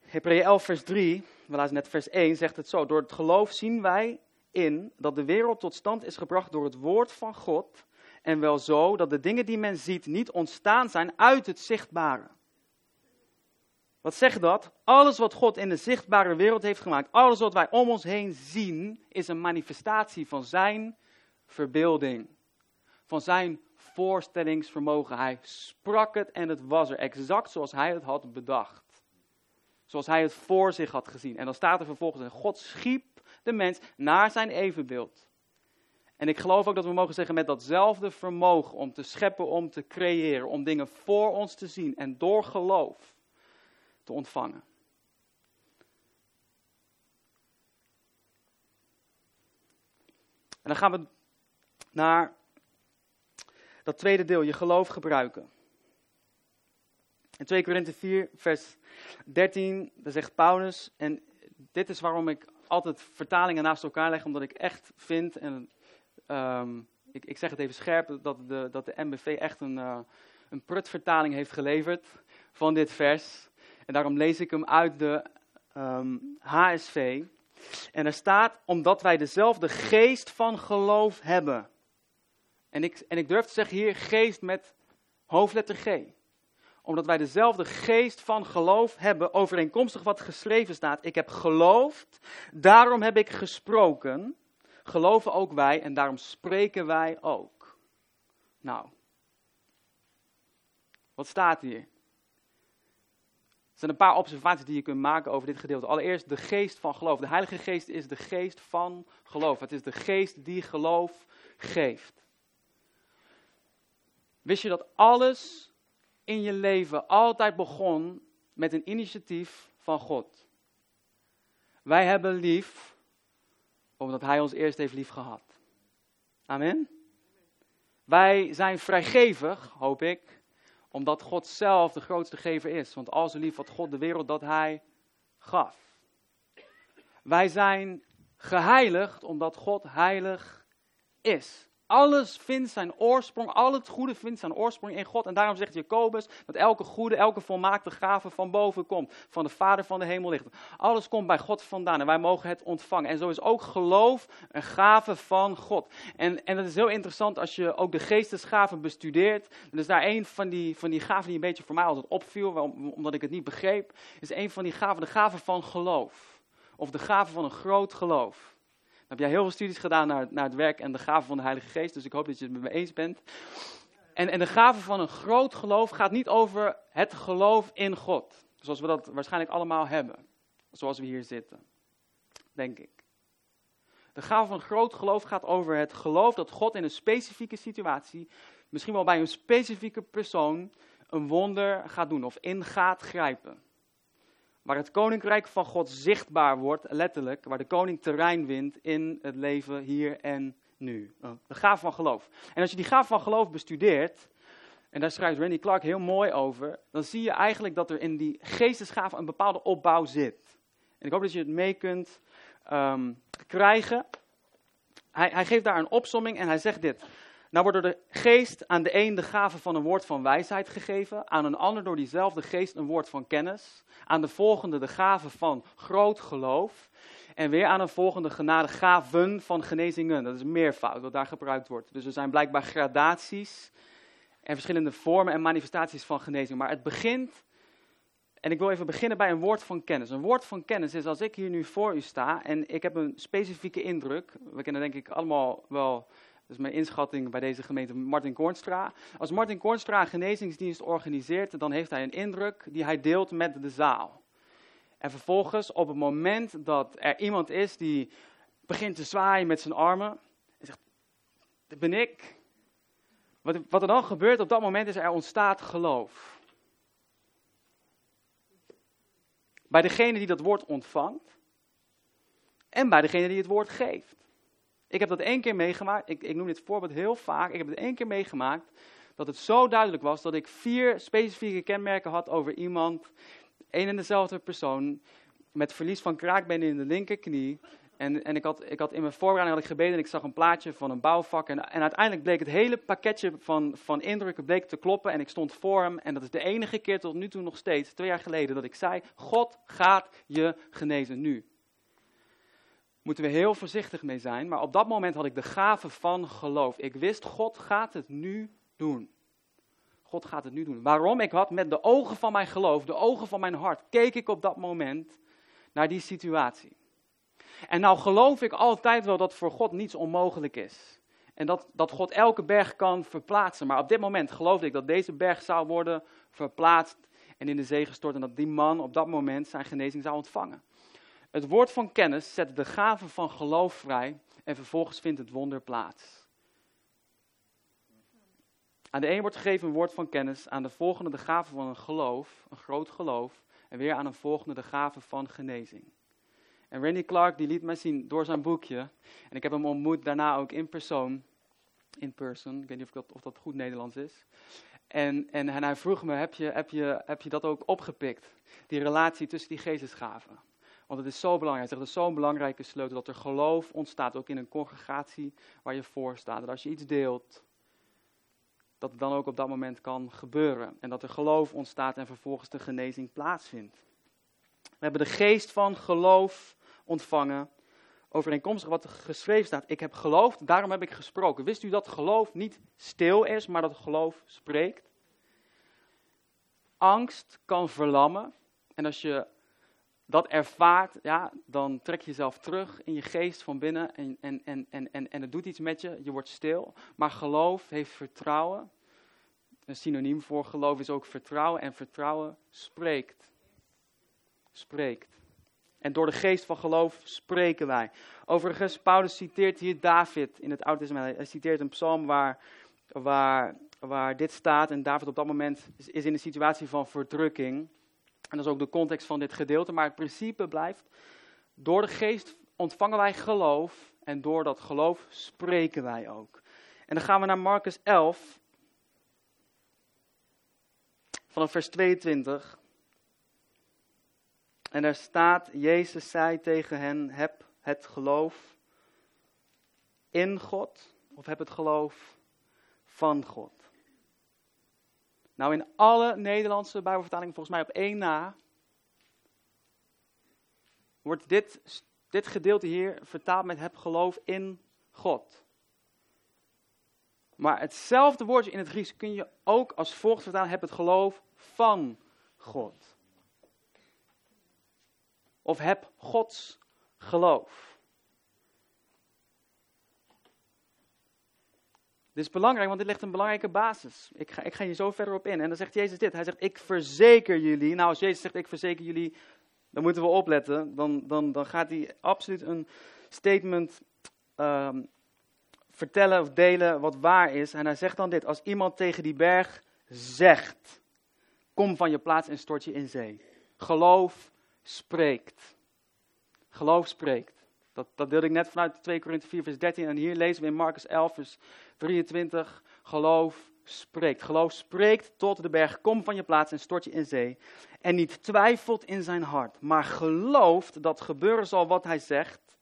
[SPEAKER 1] Hebreeën 11 vers 3, we lazen net vers 1, zegt het zo. Door het geloof zien wij in dat de wereld tot stand is gebracht door het woord van God en wel zo dat de dingen die men ziet niet ontstaan zijn uit het zichtbare. Wat zegt dat? Alles wat God in de zichtbare wereld heeft gemaakt, alles wat wij om ons heen zien, is een manifestatie van zijn verbeelding. Van zijn voorstellingsvermogen. Hij sprak het en het was er exact zoals hij het had bedacht. Zoals hij het voor zich had gezien. En dan staat er vervolgens: God schiep de mens naar zijn evenbeeld. En ik geloof ook dat we mogen zeggen met datzelfde vermogen om te scheppen, om te creëren, om dingen voor ons te zien en door geloof te ontvangen. En dan gaan we naar dat tweede deel, je geloof gebruiken. In 2 Korinthe 4, vers 13, daar zegt Paulus, en dit is waarom ik altijd vertalingen naast elkaar leg, omdat ik echt vind, en Um, ik, ik, zeg het even scherp, dat de, dat de MBV echt een, uh, een prutvertaling heeft geleverd van dit vers. En daarom lees ik hem uit de um, ehm, HSV. En er staat, omdat wij dezelfde geest van geloof hebben. En ik, en ik durf te zeggen hier, geest met hoofdletter G. Omdat wij dezelfde geest van geloof hebben, overeenkomstig wat geschreven staat. Ik heb geloofd, daarom heb ik gesproken. Geloven ook wij en daarom spreken wij ook. Nou, wat staat hier? Er zijn een paar observaties die je kunt maken over dit gedeelte. Allereerst de geest van geloof. De Heilige Geest is de geest van geloof. Het is de geest die geloof geeft. Wist je dat alles in je leven altijd begon met een initiatief van God? Wij hebben lief omdat Hij ons eerst heeft lief gehad. Amen. Wij zijn vrijgevig, hoop ik, omdat God zelf de grootste gever is. Want al zo lief had God de wereld dat hij gaf. Wij zijn geheiligd omdat God heilig is. Alles vindt zijn oorsprong, al het goede vindt zijn oorsprong in God. En daarom zegt Jacobus dat elke goede, elke volmaakte gave van boven komt. Van de Vader van de hemel ligt. Alles komt bij God vandaan en wij mogen het ontvangen. En zo is ook geloof een gave van God. En, en dat is heel interessant als je ook de geestesgaven bestudeert. Dan is daar een van die, van die gaven die een beetje voor mij altijd opviel, omdat ik het niet begreep. Is een van die gaven, de gave van geloof. Of de gave van een groot geloof heb jij heel veel studies gedaan naar, naar het werk en de gave van de Heilige Geest, dus ik hoop dat je het met me eens bent. En, en de gave van een groot geloof gaat niet over het geloof in God, zoals we dat waarschijnlijk allemaal hebben, zoals we hier zitten, denk ik. De gave van groot geloof gaat over het geloof dat God in een specifieke situatie, misschien wel bij een specifieke persoon, een wonder gaat doen of in gaat grijpen. Waar het koninkrijk van God zichtbaar wordt, letterlijk, waar de koning terrein wint in het leven hier en nu. Oh, de gaaf van geloof. En als je die gaaf van geloof bestudeert, en daar schrijft Randy Clark heel mooi over, dan zie je eigenlijk dat er in die geestesgave een bepaalde opbouw zit. En ik hoop dat je het mee kunt ehm, krijgen. Hij, hij geeft daar een opsomming en hij zegt dit. Nou wordt door de geest aan de een de gave van een woord van wijsheid gegeven, aan een ander door diezelfde geest een woord van kennis, aan de volgende de gave van groot geloof en weer aan een volgende genade gaven van genezingen. Dat is meervoud wat daar gebruikt wordt. Dus er zijn blijkbaar gradaties en verschillende vormen en manifestaties van genezing. Maar het begint, en ik wil even beginnen bij een woord van kennis. Een woord van kennis is als ik hier nu voor u sta en ik heb een specifieke indruk. We kennen denk ik allemaal wel dat is mijn inschatting bij deze gemeente Martin Kornstra. Als Martin Kornstra een genezingsdienst organiseert, dan heeft hij een indruk die hij deelt met de zaal. En vervolgens, op het moment dat er iemand is die begint te zwaaien met zijn armen, en zegt, dat ben ik. Wat, wat er dan gebeurt op dat moment is, er ontstaat geloof. Bij degene die dat woord ontvangt en bij degene die het woord geeft. Ik heb dat één keer meegemaakt. Ik, ik noem dit voorbeeld heel vaak. Ik heb het één keer meegemaakt. Dat het zo duidelijk was dat ik vier specifieke kenmerken had over iemand. één en dezelfde persoon. Met verlies van kraakbenen in de linkerknie. En, en ik, had, ik had in mijn voorbereiding had ik gebeden en ik zag een plaatje van een bouwvak. En, en uiteindelijk bleek het hele pakketje van, van indrukken bleek te kloppen. En ik stond voor hem. En dat is de enige keer tot nu toe nog steeds, twee jaar geleden, dat ik zei: God gaat je genezen nu moeten we heel voorzichtig mee zijn. Maar op dat moment had ik de gave van geloof. Ik wist, God gaat het nu doen. God gaat het nu doen. Waarom? Ik had met de ogen van mijn geloof, de ogen van mijn hart, keek ik op dat moment naar die situatie. En nou geloof ik altijd wel dat voor God niets onmogelijk is. En dat, dat God elke berg kan verplaatsen. Maar op dit moment geloofde ik dat deze berg zou worden verplaatst en in de zee gestort. En dat die man op dat moment zijn genezing zou ontvangen. Het woord van kennis zet de gave van geloof vrij en vervolgens vindt het wonder plaats. Aan de een wordt gegeven een woord van kennis, aan de volgende de gave van een geloof, een groot geloof, en weer aan een volgende de gave van genezing. En Randy Clark die liet mij zien door zijn boekje, en ik heb hem ontmoet daarna ook in persoon, in person, ik weet niet of dat, of dat goed Nederlands is. En, en, hij vroeg me, heb je, heb, je, heb je dat ook opgepikt, die relatie tussen die geestesgaven? Want het is zo belangrijk. Het is zo'n belangrijke sleutel dat er geloof ontstaat, ook in een congregatie waar je voor staat. Dat als je iets deelt, dat het dan ook op dat moment kan gebeuren. En dat er geloof ontstaat en vervolgens de genezing plaatsvindt. We hebben de geest van geloof ontvangen. Overeenkomstig wat er geschreven staat. Ik heb geloofd, daarom heb ik gesproken. Wist u dat geloof niet stil is, maar dat geloof spreekt? Angst kan verlammen. En als je dat ervaart, ja, dan trek je jezelf terug in je geest van binnen en, en, en, en, en, en het doet iets met je. Je wordt stil. Maar geloof heeft vertrouwen. Een synoniem voor geloof is ook vertrouwen. En vertrouwen spreekt. Spreekt. En door de geest van geloof spreken wij. Overigens, Paulus citeert hier David in het Oude Testament. Hij citeert een psalm waar, waar, waar dit staat. En David op dat moment is in een situatie van verdrukking. En dat is ook de context van dit gedeelte. Maar het principe blijft, door de geest ontvangen wij geloof. En door dat geloof spreken wij ook. En dan gaan we naar Marcus 11. Vanaf vers 22. En daar staat, Jezus zei tegen hen, heb het geloof in God of heb het geloof van God. Nou, in alle Nederlandse Bijbelvertalingen, volgens mij op één na, wordt dit, dit gedeelte hier vertaald met heb geloof in God. Maar hetzelfde woordje in het Grieks kun je ook als volgt vertalen, heb het geloof van God. Of heb Gods geloof. Dit is belangrijk, want dit legt een belangrijke basis. Ik ga, ik ga hier zo verder op in. En dan zegt Jezus dit. Hij zegt, ik verzeker jullie. Nou, als Jezus zegt, ik verzeker jullie, dan moeten we opletten. Dan, dan, dan gaat hij absoluut een statement um, vertellen of delen wat waar is. En hij zegt dan dit. Als iemand tegen die berg zegt, kom van je plaats en stort je in zee. Geloof spreekt. Geloof spreekt. Dat, dat deelde ik net vanuit 2 Korinthe 4, vers 13. En hier lezen we in Marcus 11, vers 23. Geloof spreekt. Geloof spreekt tot de berg. Kom van je plaats en stort je in zee. En niet twijfelt in zijn hart, maar gelooft dat gebeuren zal wat hij zegt.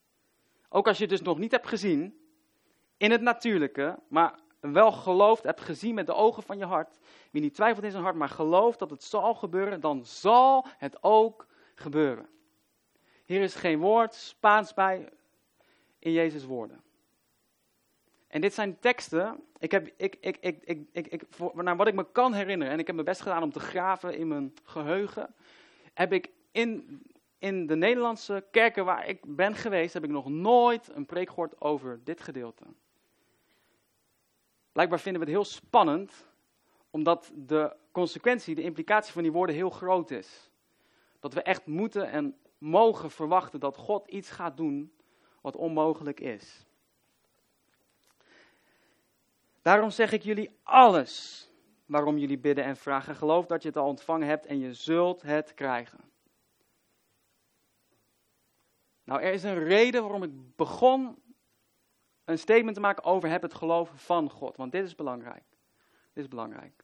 [SPEAKER 1] Ook als je het dus nog niet hebt gezien, in het natuurlijke, maar wel gelooft, hebt gezien met de ogen van je hart. Wie niet twijfelt in zijn hart, maar gelooft dat het zal gebeuren, dan zal het ook gebeuren. Hier is geen woord Spaans bij in Jezus' woorden. En dit zijn teksten, ik heb, ik, ik, ik, ik, ik, naar wat ik me kan herinneren, en ik heb mijn best gedaan om te graven in mijn geheugen, heb ik in, in de Nederlandse kerken waar ik ben geweest, heb ik nog nooit een preek gehoord over dit gedeelte. Blijkbaar vinden we het heel spannend, omdat de consequentie, de implicatie van die woorden heel groot is. Dat we echt moeten en mogen verwachten dat God iets gaat doen wat onmogelijk is. Daarom zeg ik jullie alles waarom jullie bidden en vragen. Geloof dat je het al ontvangen hebt en je zult het krijgen. Nou, er is een reden waarom ik begon een statement te maken over heb het geloof van God. Want dit is belangrijk. Dit is belangrijk.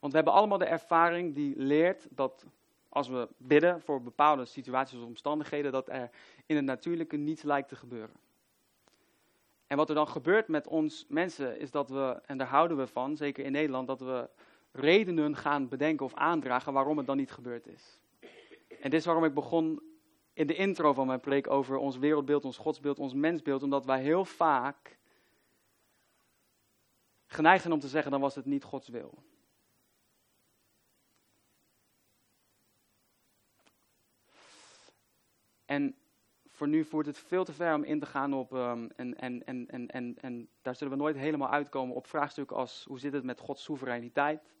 [SPEAKER 1] Want we hebben allemaal de ervaring die leert dat als we bidden voor bepaalde situaties of omstandigheden, dat er in het natuurlijke niets lijkt te gebeuren. En wat er dan gebeurt met ons mensen, is dat we, en daar houden we van, zeker in Nederland, dat we redenen gaan bedenken of aandragen waarom het dan niet gebeurd is. En dit is waarom ik begon in de intro van mijn preek over ons wereldbeeld, ons godsbeeld, ons mensbeeld, omdat wij heel vaak geneigd zijn om te zeggen, dan was het niet Gods wil. En voor nu voert het veel te ver om in te gaan op, um, en, en, en, en, en, en daar zullen we nooit helemaal uitkomen op vraagstukken als hoe zit het met Gods soevereiniteit?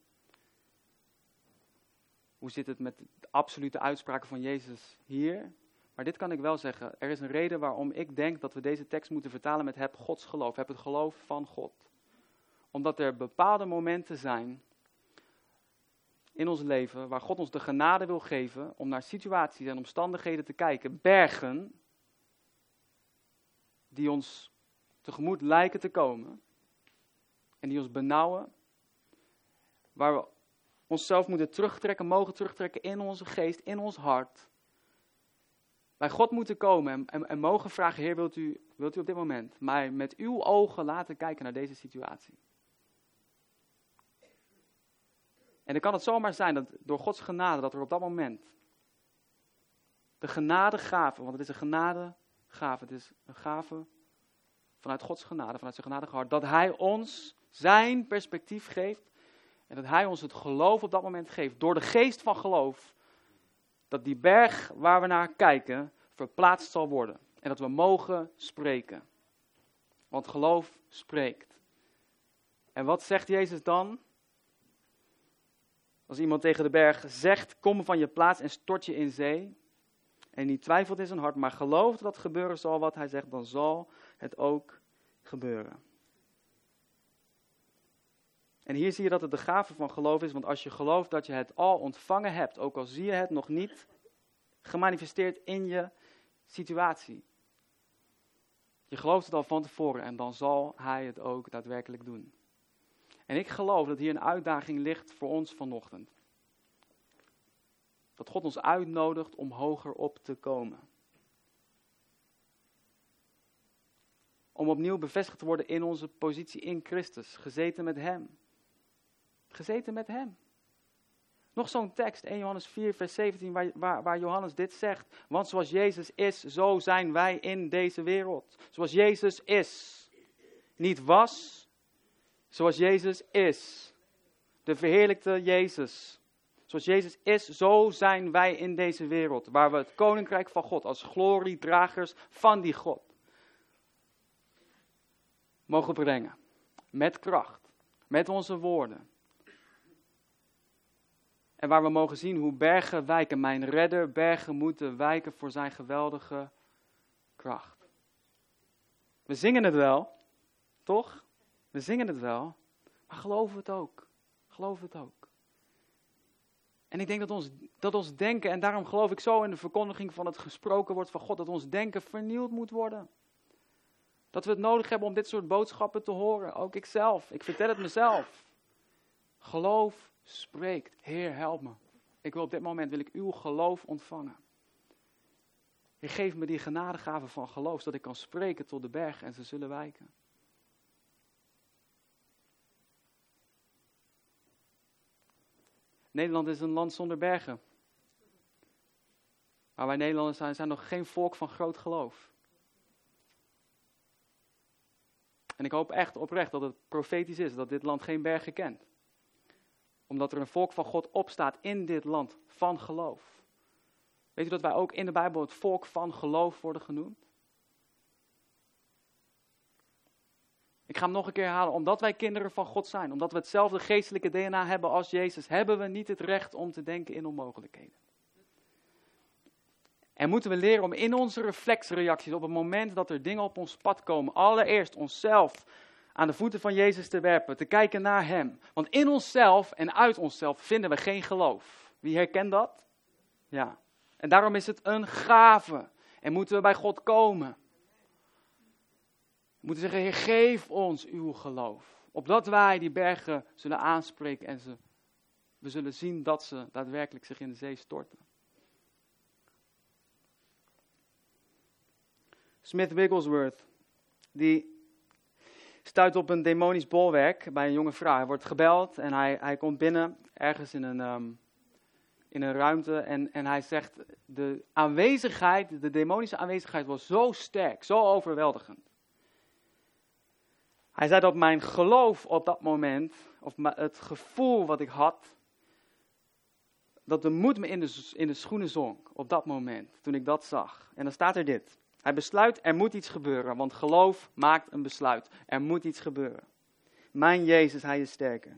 [SPEAKER 1] Hoe zit het met de absolute uitspraken van Jezus hier? Maar dit kan ik wel zeggen. Er is een reden waarom ik denk dat we deze tekst moeten vertalen met heb Gods geloof. Heb het geloof van God. Omdat er bepaalde momenten zijn in ons leven waar God ons de genade wil geven om naar situaties en omstandigheden te kijken, bergen die ons tegemoet lijken te komen en die ons benauwen, waar we onszelf moeten terugtrekken, mogen terugtrekken in onze geest, in ons hart, bij God moeten komen en, en, en mogen vragen, Heer, wilt u, wilt u op dit moment mij met uw ogen laten kijken naar deze situatie? En dan kan het zomaar zijn dat door Gods genade, dat er op dat moment, de genadegave, want het is een genadegave, het is een gave vanuit Gods genade, vanuit zijn genadige hart, dat Hij ons zijn perspectief geeft en dat Hij ons het geloof op dat moment geeft, door de geest van geloof, dat die berg waar we naar kijken verplaatst zal worden en dat we mogen spreken. Want geloof spreekt. En wat zegt Jezus dan? Als iemand tegen de berg zegt: Kom van je plaats en stort je in zee. En niet twijfelt in zijn hart, maar gelooft dat gebeuren zal wat hij zegt, dan zal het ook gebeuren. En hier zie je dat het de gave van geloof is, want als je gelooft dat je het al ontvangen hebt, ook al zie je het nog niet gemanifesteerd in je situatie. Je gelooft het al van tevoren en dan zal hij het ook daadwerkelijk doen. En ik geloof dat hier een uitdaging ligt voor ons vanochtend. Dat God ons uitnodigt om hoger op te komen. Om opnieuw bevestigd te worden in onze positie in Christus, gezeten met Hem. Gezeten met Hem. Nog zo'n tekst, 1 Johannes 4, vers 17, waar, waar, waar, Johannes dit zegt. Want zoals Jezus is, zo zijn wij in deze wereld. Zoals Jezus is. Niet was, zoals Jezus is. De verheerlijkte Jezus. Zoals Jezus is, zo zijn wij in deze wereld. Waar we het koninkrijk van God als gloriedragers van die God mogen brengen. Met kracht. Met onze woorden en waar we mogen zien hoe bergen wijken. Mijn redder, bergen moeten wijken voor zijn geweldige kracht. We zingen het wel, toch? We zingen het wel, maar geloven het ook. Geloven het ook. En ik denk dat ons, dat ons denken, en daarom geloof ik zo in de verkondiging van het gesproken woord van God, dat ons denken vernieuwd moet worden. Dat we het nodig hebben om dit soort boodschappen te horen. Ook ikzelf. Ik vertel het mezelf. Geloof spreekt, Heer, help me. Ik wil op dit moment, wil ik uw geloof ontvangen. Geef me die genadegave van geloof, zodat ik kan spreken tot de berg en ze zullen wijken. Nederland is een land zonder bergen. Maar wij Nederlanders zijn, zijn nog geen volk van groot geloof. En ik hoop echt oprecht dat het profetisch is, dat dit land geen bergen kent omdat er een volk van God opstaat in dit land van geloof. Weet u dat wij ook in de Bijbel het volk van geloof worden genoemd? Ik ga hem nog een keer herhalen. Omdat wij kinderen van God zijn, omdat we hetzelfde geestelijke DNA hebben als Jezus, hebben we niet het recht om te denken in onmogelijkheden. En moeten we leren om in onze reflexreacties, op het moment dat er dingen op ons pad komen, allereerst onszelf aan de voeten van Jezus te werpen, te kijken naar Hem. Want in onszelf en uit onszelf vinden we geen geloof. Wie herkent dat? Ja. En daarom is het een gave. En moeten we bij God komen. Moeten zeggen, Heer, geef ons uw geloof. Opdat wij die bergen zullen aanspreken en ze, we zullen zien dat ze daadwerkelijk zich in de zee storten. Smith Wigglesworth, die stuit op een demonisch bolwerk bij een jonge vrouw. Hij wordt gebeld en hij, hij komt binnen ergens in een, ehm, in een ruimte en, en hij zegt, de aanwezigheid, de demonische aanwezigheid was zo sterk, zo overweldigend. Hij zei dat mijn geloof op dat moment, of het gevoel wat ik had, dat de moed me in de, in de schoenen zonk op dat moment, toen ik dat zag. En dan staat er dit. Hij besluit, er moet iets gebeuren, want geloof maakt een besluit. Er moet iets gebeuren. Mijn Jezus, hij is sterker.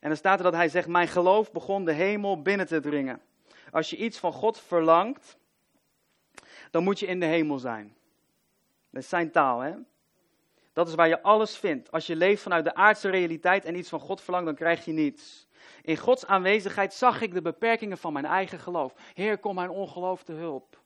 [SPEAKER 1] En dan staat er dat hij zegt, mijn geloof begon de hemel binnen te dringen. Als je iets van God verlangt, dan moet je in de hemel zijn. Dat is zijn taal, hè? Dat is waar je alles vindt. Als je leeft vanuit de aardse realiteit en iets van God verlangt, dan krijg je niets. In Gods aanwezigheid zag ik de beperkingen van mijn eigen geloof. Heer, kom mijn ongeloof te hulp.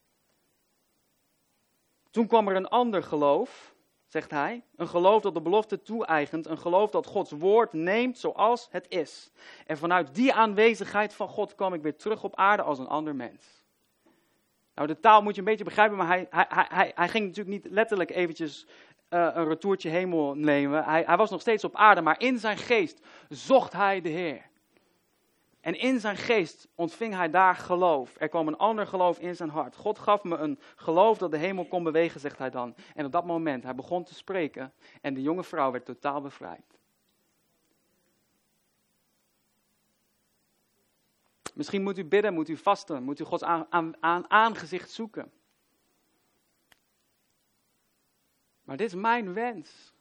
[SPEAKER 1] Toen kwam er een ander geloof, zegt hij. Een geloof dat de belofte toe-eigent. Een geloof dat Gods woord neemt zoals het is. En vanuit die aanwezigheid van God kwam ik weer terug op aarde als een ander mens. Nou, de taal moet je een beetje begrijpen, maar hij, hij, hij, hij ging natuurlijk niet letterlijk eventjes uh, een retourtje hemel nemen. Hij, hij was nog steeds op aarde, maar in zijn geest zocht hij de Heer. En in zijn geest ontving hij daar geloof. Er kwam een ander geloof in zijn hart. God gaf me een geloof dat de hemel kon bewegen, zegt hij dan. En op dat moment, hij begon te spreken en de jonge vrouw werd totaal bevrijd. Misschien moet u bidden, moet u vasten, moet u Gods aan, aan aangezicht zoeken. Maar dit is mijn wens.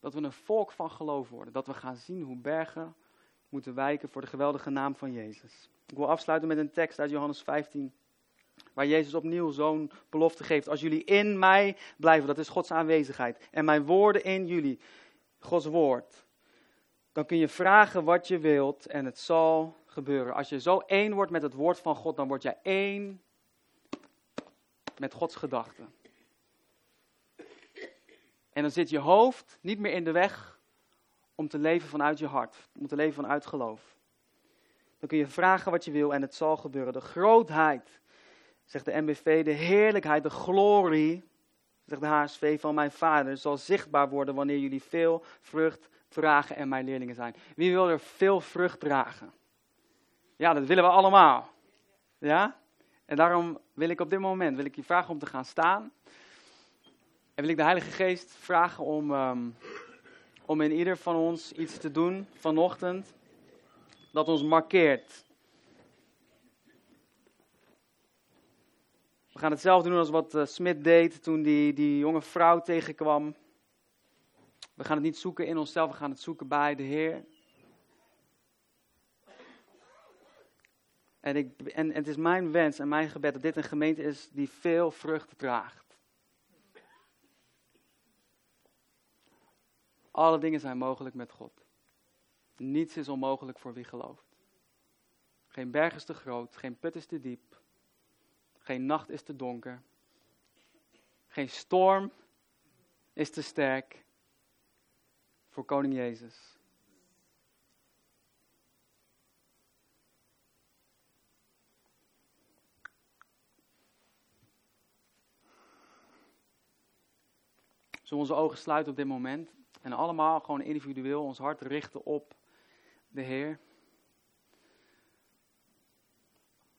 [SPEAKER 1] Dat we een volk van geloof worden. Dat we gaan zien hoe bergen moeten wijken voor de geweldige naam van Jezus. Ik wil afsluiten met een tekst uit Johannes 15. Waar Jezus opnieuw zo'n belofte geeft. Als jullie in mij blijven, dat is Gods aanwezigheid. En mijn woorden in jullie, Gods woord. Dan kun je vragen wat je wilt en het zal gebeuren. Als je zo één wordt met het woord van God, dan word jij één met Gods gedachten. En dan zit je hoofd niet meer in de weg om te leven vanuit je hart, om te leven vanuit geloof. Dan kun je vragen wat je wil en het zal gebeuren. De grootheid, zegt de MBV, de heerlijkheid, de glorie, zegt de HSV van mijn vader, zal zichtbaar worden wanneer jullie veel vrucht dragen en mijn leerlingen zijn. Wie wil er veel vrucht dragen? Ja, dat willen we allemaal. Ja? En daarom wil ik op dit moment wil ik je vragen om te gaan staan. En wil ik de Heilige Geest vragen om, ehm, om in ieder van ons iets te doen vanochtend dat ons markeert. We gaan hetzelfde doen als wat uh, Smit deed toen die, die jonge vrouw tegenkwam. We gaan het niet zoeken in onszelf, we gaan het zoeken bij de Heer. En, ik, en, en het is mijn wens en mijn gebed dat dit een gemeente is die veel vrucht draagt. Alle dingen zijn mogelijk met God. Niets is onmogelijk voor wie gelooft. Geen berg is te groot, geen put is te diep, geen nacht is te donker, geen storm is te sterk voor Koning Jezus. Zullen onze ogen sluiten op dit moment en allemaal gewoon individueel ons hart richten op de Heer.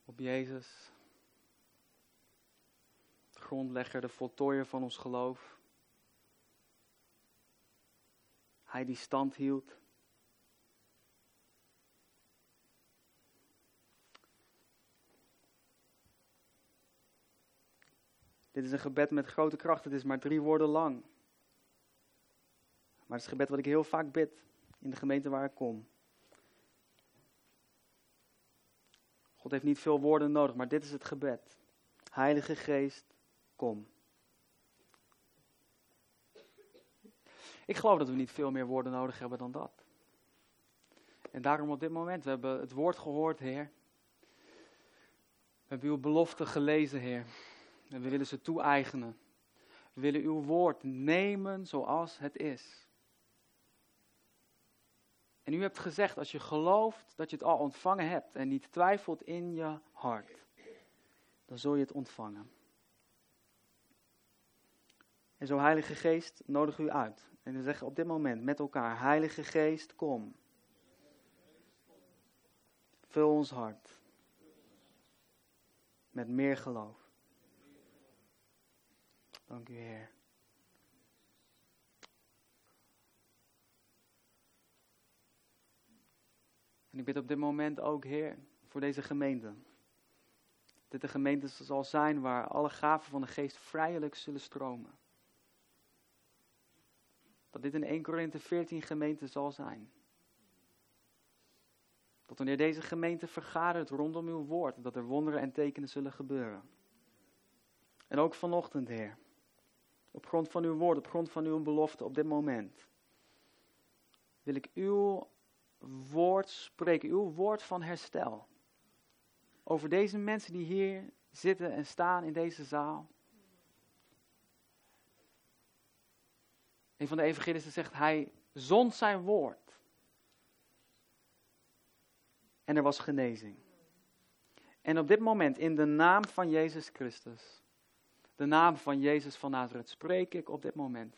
[SPEAKER 1] Op Jezus. De grondlegger, de voltooier van ons geloof. Hij die stand hield. Dit is een gebed met grote kracht. Het is maar drie woorden lang. Maar het is gebed wat ik heel vaak bid in de gemeente waar ik kom. God heeft niet veel woorden nodig, maar dit is het gebed. Heilige Geest, kom. Ik geloof dat we niet veel meer woorden nodig hebben dan dat. En daarom op dit moment, we hebben het woord gehoord, Heer. We hebben uw belofte gelezen, Heer. En we willen ze toe-eigenen. We willen uw woord nemen zoals het is. En u hebt gezegd, als je gelooft dat je het al ontvangen hebt en niet twijfelt in je hart, dan zul je het ontvangen. En zo, Heilige Geest, nodig u uit. En we zeggen op dit moment met elkaar, Heilige Geest, kom. Vul ons hart met meer geloof. Dank u, Heer. En ik bid op dit moment ook, Heer, voor deze gemeente. Dat een gemeente zal zijn waar alle gaven van de geest vrijelijk zullen stromen. Dat dit een 1 Korinthe 14 gemeente zal zijn. Dat wanneer deze gemeente vergadert rondom uw woord, dat er wonderen en tekenen zullen gebeuren. En ook vanochtend, Heer. Op grond van uw woord, op grond van uw belofte op dit moment. Wil ik uw woord spreken, uw woord van herstel. Over deze mensen die hier zitten en staan in deze zaal. Een van de evangelisten zegt, hij zond zijn woord. En er was genezing. En op dit moment, in de naam van Jezus Christus, de naam van Jezus van Nazareth, spreek ik op dit moment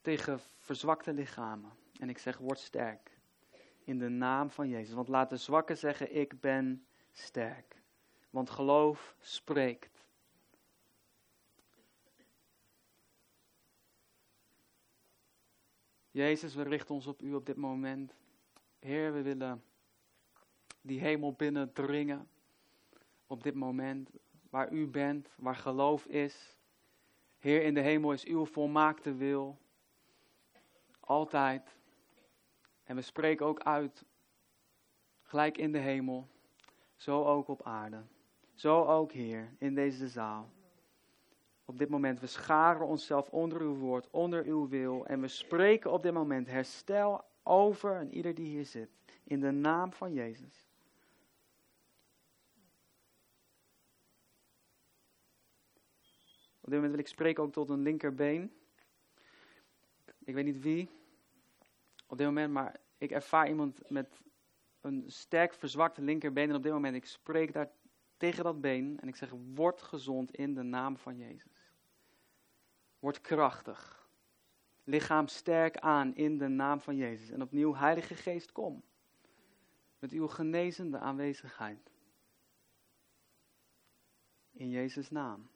[SPEAKER 1] tegen verzwakte lichamen. En ik zeg, word sterk. In de naam van Jezus. Want laat de zwakken zeggen, ik ben sterk. Want geloof spreekt. Jezus, we richten ons op u op dit moment. Heer, we willen die hemel binnendringen op dit moment, waar u bent, waar geloof is. Heer, in de hemel is uw volmaakte wil, altijd. En we spreken ook uit, gelijk in de hemel, zo ook op aarde. Zo ook hier, in deze zaal. Op dit moment, we scharen onszelf onder uw woord, onder uw wil. En we spreken op dit moment herstel over en ieder die hier zit. In de naam van Jezus. Op dit moment wil ik spreken ook tot een linkerbeen. Ik weet niet wie op dit moment, maar ik ervaar iemand met een sterk verzwakte linkerbeen. En op dit moment, ik spreek daar tegen dat been en ik zeg, word gezond in de naam van Jezus. Word krachtig. Lichaam sterk aan in de naam van Jezus. En opnieuw, Heilige Geest, kom. Met uw genezende aanwezigheid. In Jezus' naam.